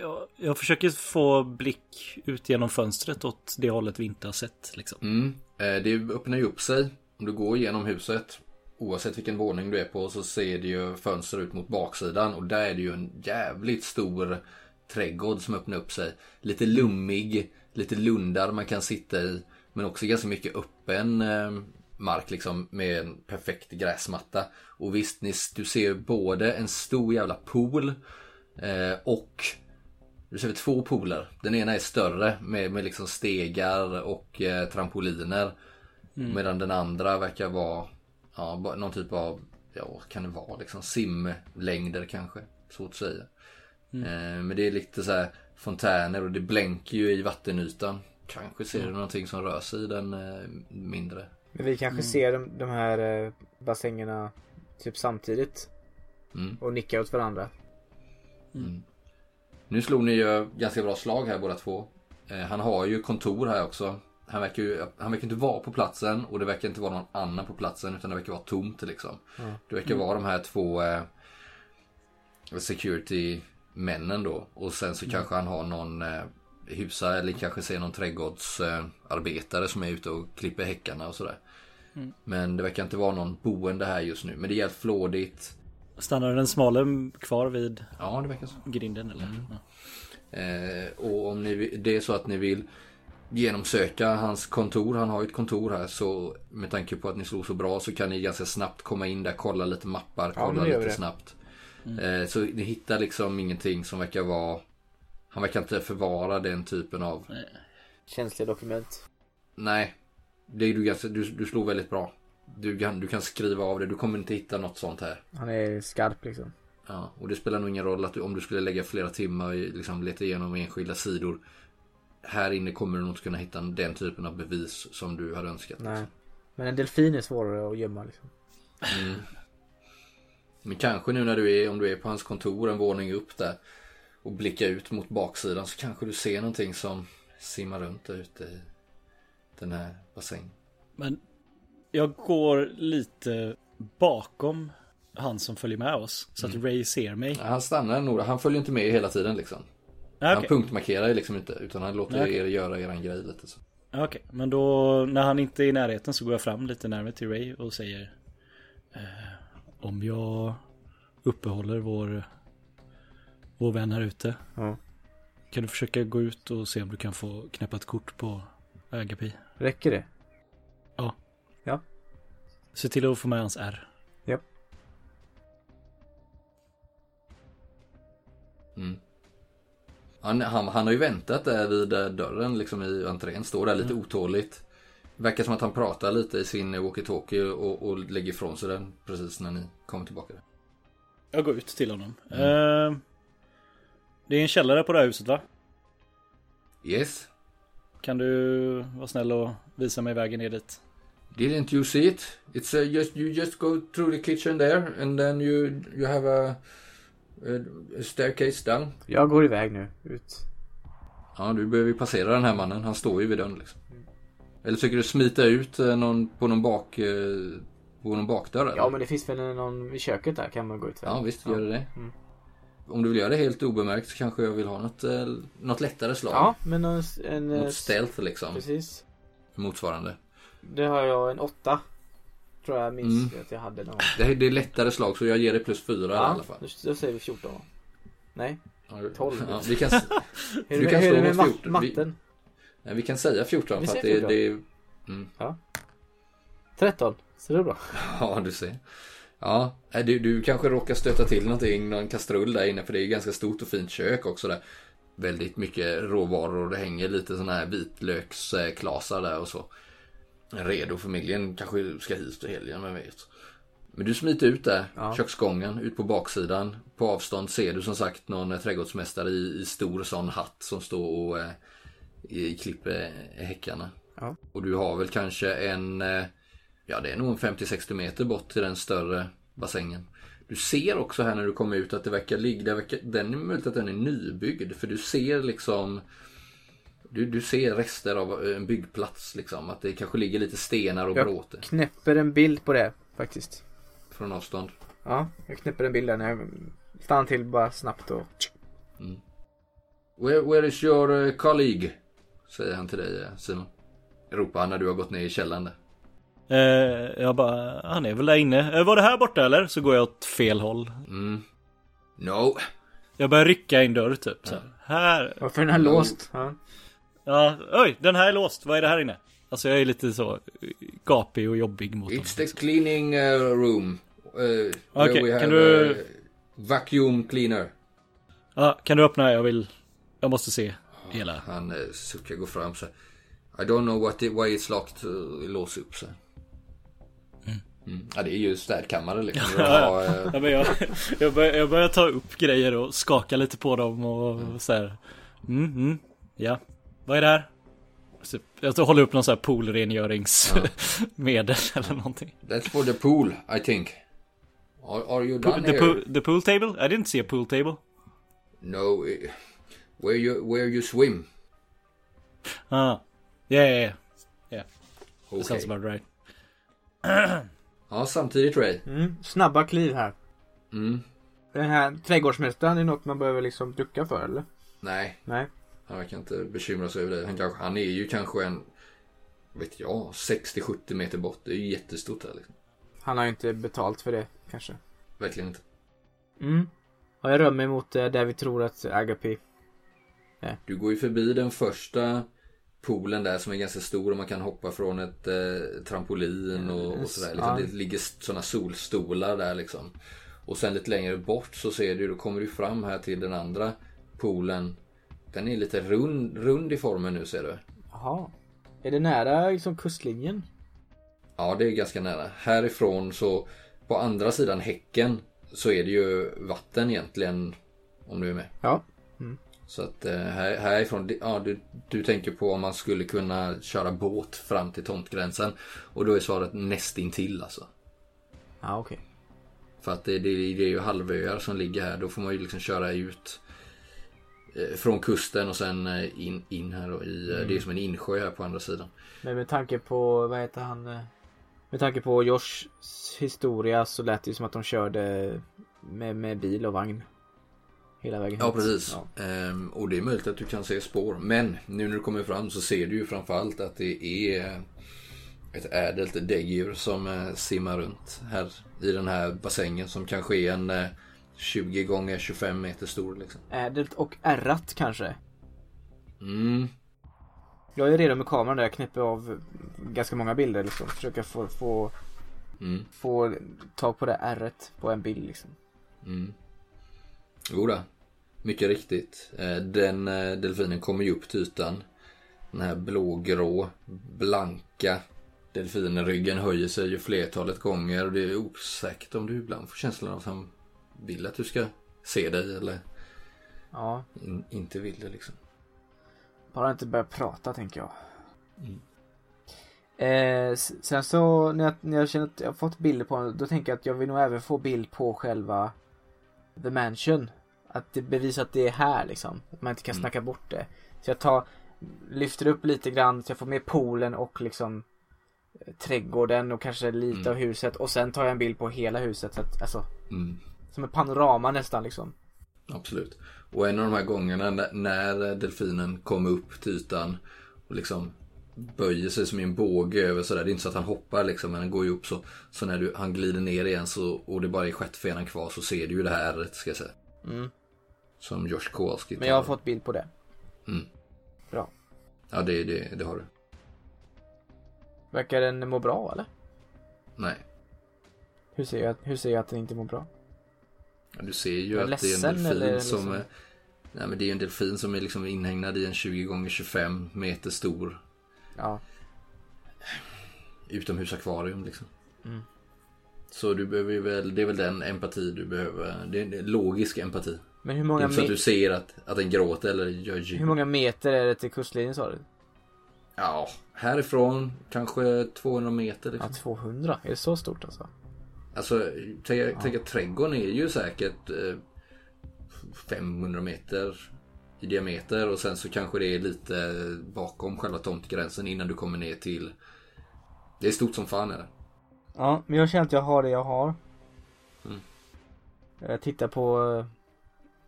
S3: Jag, jag försöker få blick ut genom fönstret åt det hållet vi inte har sett. Liksom.
S1: Mm. Eh, Det öppnar ju upp sig. Om du går igenom huset. Oavsett vilken våning du är på så ser det ju fönster ut mot baksidan. Och där är det ju en jävligt stor trädgård som öppnar upp sig. Lite lummig, lite lundar man kan sitta i. Men också ganska mycket öppen eh, mark liksom med en perfekt gräsmatta. Och visst, ni, du ser både en stor jävla pool eh, och du ser två pooler. Den ena är större med, med liksom stegar och eh, trampoliner. Medan den andra verkar vara ja, någon typ av, ja kan det vara liksom simlängder kanske. Svårt att säga. Eh, men det är lite så här fontäner och det blänker ju i vattenytan. Kanske ser du någonting som rör sig i den eh, mindre.
S2: Men vi kanske ser de, de här eh, bassängerna typ samtidigt.
S1: Mm.
S2: Och nickar åt varandra.
S1: Nu slog ni ju ganska bra slag här båda två. Eh, han har ju kontor här också. Han verkar ju han verkar inte vara på platsen och det verkar inte vara någon annan på platsen utan det verkar vara tomt liksom. Det verkar vara de här två eh, security männen då. Och sen så kanske han har någon eh, husa eller kanske ser någon trädgårdsarbetare eh, som är ute och klipper häckarna och sådär. Men det verkar inte vara någon boende här just nu. Men det är jävligt flådigt.
S3: Stannar den smale kvar vid
S1: Ja, det verkar så.
S3: grinden eller? Ja.
S1: Eh, och om ni, det är så att ni vill genomsöka hans kontor, han har ju ett kontor här så med tanke på att ni slog så bra så kan ni ganska snabbt komma in där, kolla lite mappar,
S2: Ja,
S1: kolla
S2: gör
S1: lite
S2: det.
S1: snabbt. Eh, så ni hittar liksom ingenting som verkar vara Han verkar inte förvara den typen av
S2: Känsliga dokument.
S1: Nej det är du, ganska, du, du slog väldigt bra du kan, du kan skriva av det, du kommer inte hitta något sånt här
S2: Han är skarp liksom.
S1: Ja, och det spelar nog ingen roll att du, om du skulle lägga flera timmar i liksom leta igenom enskilda sidor. Här inne kommer du nog inte kunna hitta den typen av bevis som du hade önskat.
S2: Nej. Men en delfin är svårare att gömma liksom.
S1: Men kanske nu när du är, om du är på hans kontor en våning upp där och blickar ut mot baksidan så kanske du ser någonting som simmar runt där ute i den här bassängen.
S3: Men jag går lite bakom han som följer med oss. Så att Ray ser mig.
S1: Han stannar nog, han följer inte med hela tiden liksom.
S3: Ah,
S1: Han punktmarkerar ju liksom inte utan han låter
S3: Okej.
S1: er göra eran grej lite så.
S3: Ah, okej. men då när han inte är i närheten så går jag fram lite närmare till Ray och säger eh, Om jag uppehåller vår Vår vän här ute.
S2: Ja.
S3: Kan du försöka gå ut och se om du kan få knäppa ett kort på Agapi?
S2: Räcker det?
S3: Se till att få med hans R.
S1: Mm. Han, han, han har ju väntat där vid dörren liksom i entrén. Står där lite otåligt. Verkar som att han pratar lite i sin walkie-talkie och, och lägger ifrån sig den precis när ni kommer tillbaka.
S3: Jag går ut till honom. Eh, det är en källare på det här huset va?
S1: Yes.
S3: Kan du vara snäll och visa mig vägen ner dit?
S1: Didn't you see it? It's uh, just you just go through the kitchen there and then you you have a, a, a staircase down.
S2: Jag går iväg nu. Ut.
S1: Ja, du behöver ju passera den här mannen. Han står ju vid dörren liksom. Eller försöker du smita ut eh, någon, på någon bak... eh, På någon bakdörr eller?
S2: Ja men det finns väl någon i köket där kan man gå ut för.
S1: Ja visst, gör det det.
S2: Mm.
S1: Om du vill göra det helt obemärkt så kanske jag vill ha något, eh, något lättare slag.
S2: Ja men en... en
S1: Något stealth liksom.
S2: Precis.
S1: Motsvarande.
S2: Det har jag en åtta. Tror jag minns
S1: Mm.
S2: att jag hade någon.
S1: Det, är- det är lättare slag så jag ger dig plus fyra i alla fall.
S2: då, säger vi 14 då. Nej.
S1: Ja,
S2: 12.
S1: Ja, vi, kan, Du kan slå mot
S2: mat-
S1: 14. Vi-
S2: matten?
S1: Nej, vi kan säga 14
S2: Vi
S1: för att det,
S2: 14.
S1: det mm.
S2: 13. Så det är bra.
S1: Ja, du ser. Ja, nej, du, du kanske råkar stöta till någonting, någon kastrull där inne för det är ganska stort och fint kök också där. Väldigt mycket råvaror och det hänger lite sådana här vitlöksklasar där och så. Redo, familjen kanske ska hit till helgen, vem vet. Men du smiter ut där,
S2: Ja.
S1: köksgången, ut på baksidan. På avstånd ser du som sagt någon eh, trädgårdsmästare i, i stor sån hatt som står och eh, klipper eh, häckarna.
S2: Ja.
S1: Och du har väl kanske en, eh, ja det är nog en 50-60 meter bort till den större bassängen. Du ser också här när du kommer ut att det verkar ligga, den är möjligt att den är nybyggd. För du ser liksom du, du ser rester av en byggplats liksom. Att det kanske ligger lite stenar och bråte
S2: Knäpper en bild på det faktiskt.
S1: från avstånd.
S2: Ja, jag knäpper en bild där när jag stannar till bara snabbt och...
S1: Where, where is your colleague? Säger han till dig eh, Simon. Ropar han när du har gått ner i källaren där.
S3: Eh, jag bara, han är väl där inne. Eh, var det här borta eller? Så går jag åt fel håll.
S1: Mm. No.
S3: Jag börjar rycka i en dörr typ. Så här. här.
S2: Varför är den här
S1: Mm.
S2: låst? Ja.
S3: Ja, oj, den här är låst. Vad är det här inne? Alltså jag är lite så eh, gapig och jobbig mot dem.
S1: It's the cleaning uh, room. Uh, where
S3: Okej,
S1: we
S3: kan
S1: have
S3: du-
S1: vacuum cleaner.
S3: Ja, kan du öppna? Jag vill... Jag måste se hela.
S1: Han uh, suckar, går fram så här. I don't know what it, why it's locked. Uh, lås upp så här. Mm. Ja det är ju städkammare liksom. Du har, eh,
S3: Ja, men jag, jag, börjar, jag börjar ta upp grejer och skaka lite på dem och så här. Mm, mm, ja. Vad är det här? Så jag håller upp någon sån här poolrengöringsmedel eller någonting.
S1: that's for the pool I think. Are, are you done
S3: The
S1: here?
S3: pool, the pool table? I didn't see a pool table.
S1: No. eh, Where you, where you swim.
S3: Ah. Yeah, yeah, yeah.
S1: Okay.
S3: That sounds about right.
S1: Ja, samtidigt Ray.
S2: Mm, snabba kliv här.
S1: Mm.
S2: Den här trädgårdsmästaren är något man behöver liksom ducka för eller?
S1: Nej,
S2: Nej.
S1: han verkar inte bekymra sig över det. Han, kanske, han är ju kanske en, vet jag, 60-70 meter bort. Det är ju jättestort här liksom.
S2: Han har ju inte betalt för det kanske.
S1: Verkligen inte.
S2: Mm. Och jag rör mig mot eh, där vi tror att Agapi.
S1: Du går ju förbi den första poolen där som är ganska stor och man kan hoppa från ett eh, trampolin och, och sådär. Liksom. Det ligger sådana solstolar där liksom. Och sen lite längre bort så ser du, då kommer du fram här till den andra poolen. Den är lite rund, rund i formen nu ser du.
S2: Jaha. Är det nära liksom kustlinjen?
S1: Ja, det är ganska nära. Härifrån så på andra sidan häcken så är det ju vatten egentligen. Om du är med.
S2: Ja.
S1: Så att eh, här, härifrån, ja du, du tänker på om man skulle kunna köra båt fram till tomtgränsen. Och då är svaret nästintill alltså.
S2: Ja okej.
S1: För att det, det, det är ju halvöar som ligger här. Då får man ju liksom köra ut eh, från kusten och sen eh, in, in här då i, eh, det är som en insjö här på andra sidan.
S2: Men med tanke på, vad heter han? Med tanke på Joshs historia så lät det ju som att de körde med, med bil och vagn. Hela vägen
S1: Ja
S2: hit.
S1: precis.
S2: Ja.
S1: Ehm, och det är möjligt att du kan se spår. Men nu när du kommer fram så ser du ju framförallt att det är ett ädelt däggdjur som eh, simmar runt här i den här bassängen som kanske är en eh, 20 gånger 25 meter stor liksom.
S2: Ädelt och ärrat kanske.
S1: Mm.
S2: Jag är redo med kameran där jag knäpper av ganska många bilder liksom. Försöka få, få,
S1: Mm.
S2: få tag på det ärret på en bild liksom.
S1: Mm. Jodå. Mycket riktigt. Eh, Den eh, delfinen kommer ju upp till ytan. Den här blågrå, blanka delfinryggen höjer sig ju flertalet gånger. Och det är osäkert om du ibland får känslan av att han vill att du ska se dig eller
S2: Ja,
S1: in, inte vill det liksom.
S2: bara inte börja prata tänker jag.
S1: Mm.
S2: Eh, sen så när jag, när jag känner att jag har fått bilder på honom, då tänker jag att jag vill nog även få bild på själva The Mansion. Att det bevisar att det är här liksom. Att man inte kan
S1: Mm.
S2: snacka bort det. Så jag tar, lyfter upp lite grann så jag får med poolen och liksom eh, trädgården och kanske lite
S1: Mm.
S2: av huset och sen tar jag en bild på hela huset. Så att, alltså,
S1: Mm.
S2: som ett panorama nästan liksom.
S1: Absolut. Och en av de här gångerna när- delfinen kommer upp till ytan och liksom böjer sig som i en båge över sådär. Det är inte så att han hoppar liksom men han går ju upp så. Så när du, han glider ner igen så, och det bara är stjärtfenan kvar så ser du ju det här ärret ska jag säga.
S2: Mm.
S1: Som Josh Kowalski
S2: Men jag har
S1: tar.
S2: fått bild på det.
S1: Mm.
S2: Bra.
S1: Ja det, det, det har du.
S2: Verkar den må bra eller?
S1: Nej.
S2: Hur ser jag, hur ser jag att den inte mår bra?
S1: Ja, Du ser ju att det är en
S2: ledsen,
S1: delfin som
S2: liksom?
S1: är, Nej men det är en delfin som är liksom inhägnad i en 20 gånger 25 meter stor
S2: Ja.
S1: utomhusakvarium liksom.
S2: Mm.
S1: Så du behöver ju väl, det är väl den empati du behöver. Det är en logisk empati.
S2: Men hur
S1: Det är
S2: många,
S1: inte så att du ser att, att den gråter eller gör ljud.
S2: hur många meter är det till kustlinjen sa du?
S1: Ja, härifrån kanske 200 meter
S2: Ja,
S1: liksom.
S2: 200. Är det så stort alltså?
S1: Alltså, tänk, tänk att trädgården är ju säkert eh, 500 meter i diameter och sen så kanske det är lite bakom själva tomtgränsen innan du kommer ner till... Det är stort som fan är det.
S2: Ja, men jag känner att jag har det jag har.
S1: Mm.
S2: Jag tittar på eh,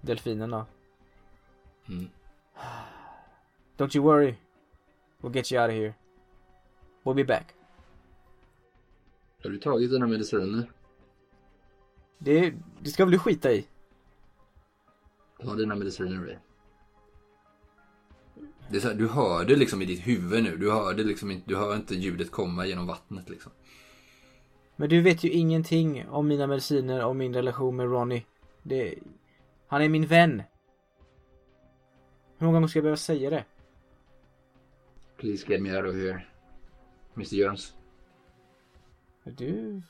S2: delfinerna.
S1: Mm.
S2: Don't you worry. We'll get you out of here. We'll be back.
S1: Har du tagit dina mediciner?
S2: Det, det ska väl du skita i?
S1: Ta dina mediciner Ray. Det är så här, du hör det liksom i ditt huvud nu. Du hör det liksom inte, du hör inte ljudet komma genom vattnet liksom.
S2: Men du vet ju ingenting om mina mediciner och min relation med Ronnie. Det, han är min vän. Hur många gånger ska jag behöva säga det?
S1: Please get me out of here. Mr Jones.
S2: Du...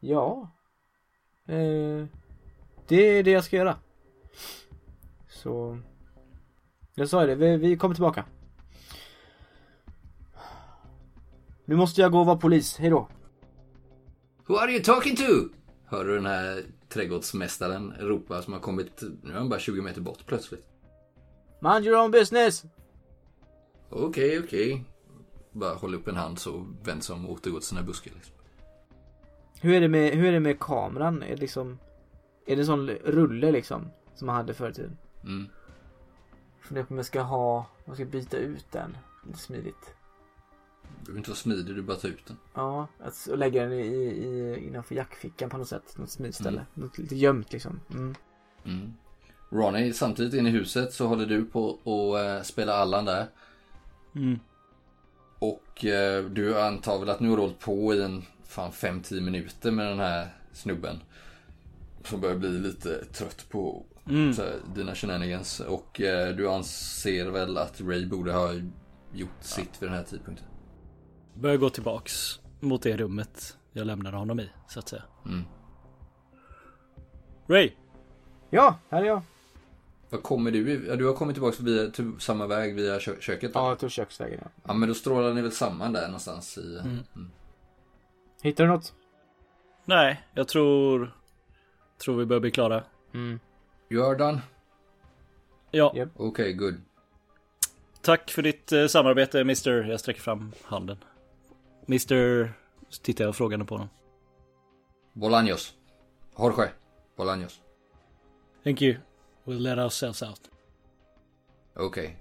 S2: Ja. Eh, det är det jag ska göra. Så... Jag sa ju det, vi, vi kommer tillbaka. Nu måste jag gå och vara polis, hejdå.
S1: Who are you talking to? Hör du den här trädgårdsmästaren ropa som har kommit, nu är han bara 20 meter bort plötsligt.
S2: Mind your own business!
S1: Okej, okej. Bara håller upp en hand så vänder sig om och återgår till sina buskar. Liksom.
S2: Hur är det med, hur är det med kameran? Är det liksom... Är det en sån rulle liksom? Som man hade förr i tiden?
S1: Mm.
S2: Funderar på om jag ska ha... Om jag ska byta ut den. Lite smidigt.
S1: Du behöver inte vara smidig, du bara tar ut den.
S2: Ja, att och lägga den i, i, innanför jackfickan på något sätt. Något smidigt
S1: Mm.
S2: Något lite gömt liksom. Mm.
S1: Mm. Ronny, samtidigt inne i huset så håller du på att uh, spela Allan där.
S3: Mm.
S1: Och eh, du antar väl att nu har du hållit på i en fan 5-10 minuter med den här snubben. Som börjar bli lite trött på
S3: Mm.
S1: här, dina shenanigans. Och eh, du anser väl att Ray borde ha gjort sitt vid den här tidpunkten.
S3: Börjar gå tillbaks mot det rummet jag lämnade honom i, så att säga.
S1: Mm.
S3: Ray!
S2: Ja, här är jag.
S1: Vad kommer du? du har kommit tillbaka via till samma väg via kö- köket?
S2: Ja,
S1: Ja.
S2: tog köksvägen. Ja.
S1: ja, men då strålar ni väl samman där någonstans i...
S3: Mm.
S1: Mm.
S2: Hittar du något?
S3: Nej, jag tror... Tror vi börjar bli klara.
S2: Mm.
S1: You are done?
S3: Ja,
S2: Japp.
S1: Okej, good.
S3: tack för ditt eh, samarbete Mr. Jag sträcker fram handen. Mr. Så tittar jag frågande på honom.
S1: Bolaños. Jorge. Bolaños.
S3: Thank you. We'll let ourselves out.
S1: Okej.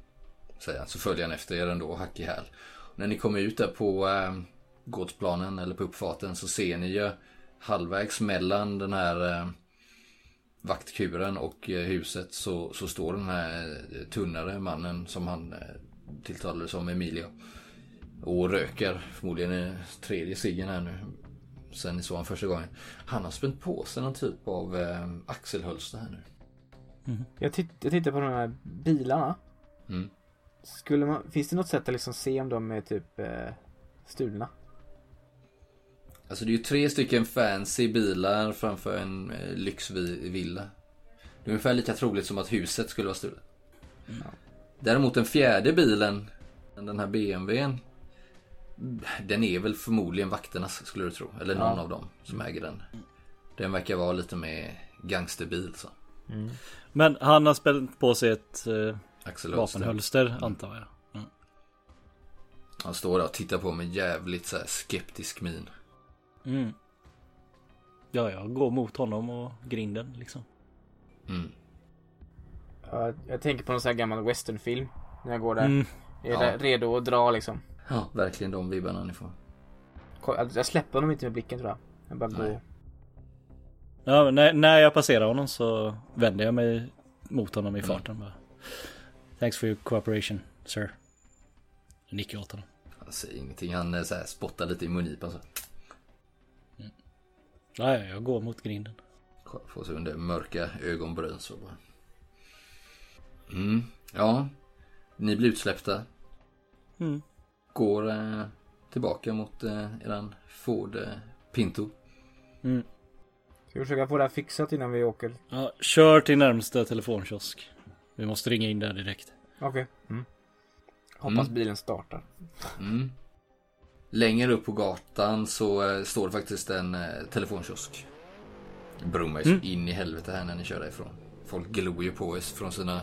S1: Säger han. Så följer han efter er ändå, hack i häl. När ni kommer ut där på äh, gårdsplanen eller på uppfarten så ser ni ju halvvägs mellan den här äh, vaktkuren och äh, huset så, så står den här äh, tunnare mannen som han äh, tilltalade som Emilio. Och röker förmodligen den tredje ciggen här nu. Sen ni såg han första gången. Han har spänt på sig någon typ av äh, axelhölster här nu.
S2: Jag, titt, jag tittar på de här bilarna.
S1: Mm.
S2: Skulle man, finns det något sätt att liksom se om de är typ eh, stulna?
S1: Alltså det är ju tre stycken fancy bilar framför en eh, lyxvilla. Det är ungefär lika troligt som att huset skulle vara stulet. Däremot den fjärde bilen, den här BMWn. Den är väl förmodligen vakternas skulle du tro. Eller någon
S2: Ja.
S1: av dem som äger den. Den verkar vara lite mer gangsterbil så.
S3: Men han har spänt på sig ett eh, vapenhölster antar jag.
S1: Han står där och tittar på med jävligt så här skeptisk min.
S3: Mm. Ja, jag går mot honom och grinden liksom.
S1: Mm.
S2: Ja, jag tänker på någon sån här gammal westernfilm. När jag går där.
S3: Mm.
S2: Jag
S1: Ja.
S2: är redo att dra liksom.
S1: Ja, verkligen de vibbarna ni får.
S2: Jag släpper honom inte med blicken tror jag. Jag bara
S1: Nej.
S2: går.
S3: Ja, när, när jag passerar honom så vänder jag mig mot honom i farten bara. Thanks for your cooperation, sir. Jag nickar åt honom.
S1: Han säger ingenting. Han eh, så här, spottar lite i mungipan så.
S3: Ja, ja, jag går mot grinden.
S1: Får sig under mörka ögonbryn så bara. Mm, ja. Ni blir utsläppta.
S3: Mm.
S1: Går eh, tillbaka mot eh, eran Ford eh, Pinto.
S3: Mm.
S2: Ska vi försöka få det här fixat innan vi åker?
S3: Ja, kör till närmsta telefonkiosk. Vi måste ringa in där direkt.
S2: Okej. Mm. Hoppas
S1: Mm.
S2: bilen startar.
S1: Mm. Längre upp på gatan så eh, står det faktiskt en eh, telefonkiosk. Brummar ju
S3: Mm.
S1: in i helvete här när ni kör därifrån. Folk glor ju på oss från sina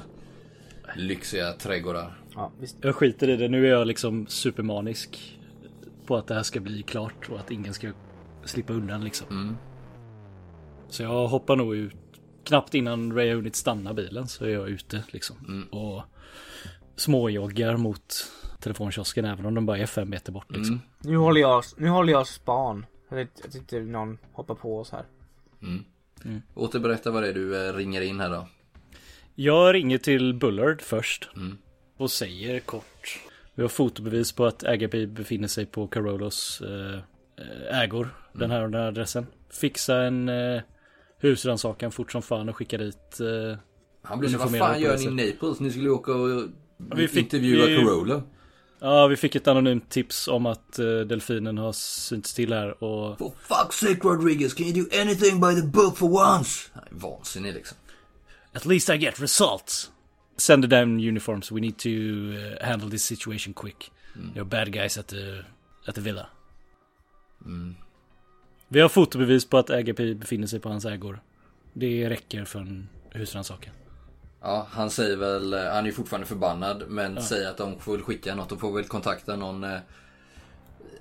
S1: lyxiga trädgårdar.
S2: Ja, visst.
S3: Jag skiter i det. Nu är jag liksom supermanisk. På att det här ska bli klart och att ingen ska slippa undan liksom.
S1: Mm.
S3: Så jag hoppar nog ut. Knappt innan Ray har hunnit stanna bilen så är jag ute liksom.
S1: Mm.
S3: Och småjoggar mot telefonkiosken även om de bara är fem meter bort liksom.
S1: Mm.
S2: Nu håller jag, nu håller jag span. Att inte någon hoppar på oss här.
S1: Mm.
S3: Mm.
S1: Återberätta vad det är du eh, ringer in här då.
S3: Jag ringer till Bullard först.
S1: Mm.
S3: Och säger kort. Vi har fotobevis på att Agape befinner sig på Carolos eh, ägor. Den här och den här adressen. Fixa en eh, husrannsakan fort som fan och skicka dit. Eh,
S1: Han blir så vad fan gör ni i Naples? Ni skulle åka och
S3: vi fick-
S1: intervjua
S3: vi-
S1: Corolla.
S3: ja, vi fick ett anonymt tips om att eh, delfinen har synts till här och
S1: For fuck's sake Rodriguez, can you do anything by the book for once? Han är vansinnig liksom.
S3: At least I get results. Send damn uniforms. We need to uh, handle this situation quick. There are bad guys at the, at the villa.
S1: Mm.
S3: Vi har fotobevis på att Agape befinner sig på hans ägor. Det räcker för en husrannsakan.
S1: Ja, han säger väl, eh, han är fortfarande förbannad men säger att de får väl skicka något. De får väl kontakta någon eh,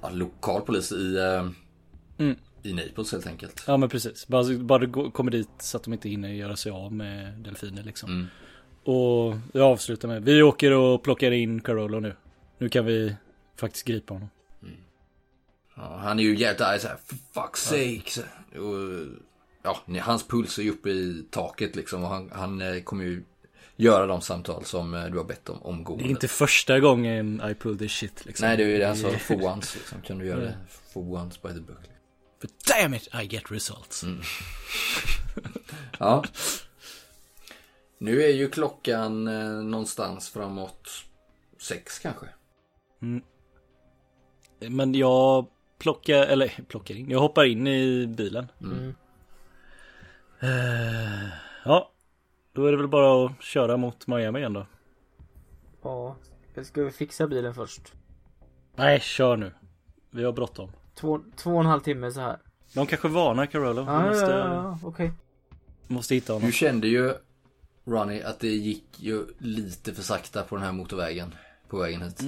S1: ja, lokal polis i, eh,
S3: Mm.
S1: i Naples helt enkelt.
S3: Ja men precis. Bara, bara kommer dit så att de inte hinner göra sig av med delfiner liksom.
S1: Mm.
S3: Och jag avslutar med. Vi åker och plockar in Carolo nu. Nu kan vi faktiskt gripa honom.
S1: Ja, han är ju jävligt arg såhär, for fuck's sake. Så, och, ja, hans puls är ju uppe i taket liksom och han, han eh, kommer ju göra de samtal som eh, du har bett om omgående.
S3: Det är inte första gången I pull this shit liksom.
S1: Nej, det är ju det han sa, for once liksom. Kan du göra det for once by the book?
S3: But damn it I get results.
S1: Ja. Nu är ju klockan eh, någonstans framåt sex kanske.
S3: Men jag plockar, eller plockar in, jag hoppar in i bilen.
S2: Mm.
S3: Eh, ja, då är det väl bara att köra mot Miami igen då.
S2: Ja. Ska vi fixa bilen först?
S3: Nej, kör nu. Vi har bråttom.
S2: Två, två och en halv timme så här.
S3: De kanske varnar Carolo. Vi
S2: Ja,
S3: måste,
S2: ja, ja, ja. okej.
S3: måste hitta honom.
S1: Du kände ju, Ronny, att det gick ju lite för sakta på den här motorvägen. På vägen hit.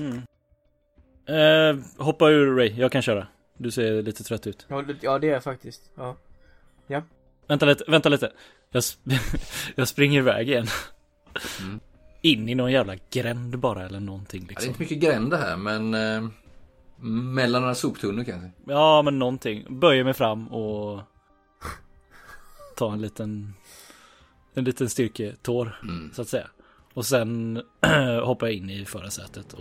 S3: Eh, hoppa ur Ray, jag kan köra. Du ser lite trött ut.
S2: Ja, det- Ja, det är jag faktiskt. Ja. Ja.
S3: Vänta lite, vänta lite. Jag, sp- jag springer iväg igen.
S1: Mm.
S3: In i någon jävla gränd bara eller någonting
S1: Ja, det är
S3: liksom.
S1: inte mycket gränder här men eh, mellan några soptunnor kanske.
S3: Ja men någonting. Böjer mig fram och ta en liten en liten styrketår
S1: Mm.
S3: så att säga. Och sen hoppar jag in i förarsätet och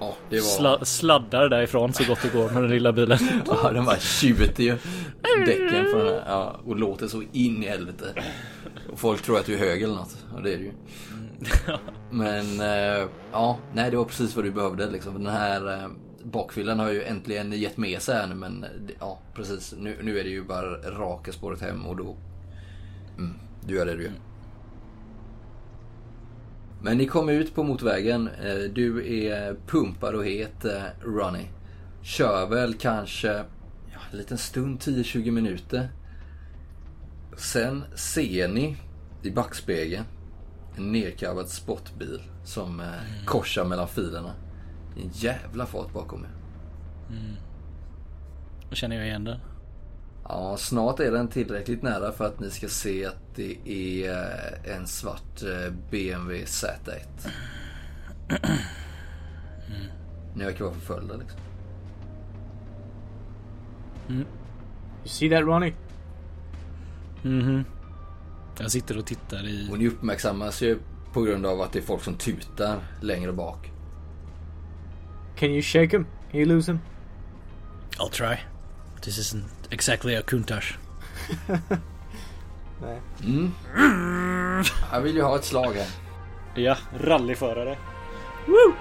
S1: Ja, det var...
S3: sla- sladdar därifrån så gott det går med den lilla bilen.
S1: Ja, den bara tjuter ju däcken på den här. Ja, och låter så in i helvete. Och folk tror att du är hög eller något. Och det är du ju. Men eh, ja, nej det var precis vad du behövde liksom. Den här eh, bakfyllan har ju äntligen gett med sig här nu men eh, ja precis. Nu, nu är det ju bara raka spåret hem och då... Mm, du gör det du gör. Men ni kom ut på motorvägen. Eh, Du är pumpad och het, eh, Ronny. Kör väl kanske ja, en liten stund, 10-20 minuter. Sen ser ni i backspegeln en nedkarvad sportbil som eh, korsar mellan filerna. Det är En jävla fart bakom er.
S3: Då känner jag igen den.
S1: Ja, snart är den tillräckligt nära för att ni ska se att det är eh, en svart eh, BMW Z1. Ni verkar vara förföljda liksom.
S2: You see that Ronnie?
S3: Mhm. Jag sitter och tittar i...
S1: Och ni uppmärksammas ju på grund av att det är folk som tutar längre bak.
S2: Can you shake him? Can you lose him?
S3: I'll try. This isn't exactly a Countach.
S2: Nej.
S1: Mm. Jag vill ju ha ett slag här.
S3: Ja, rallyförare. Woo!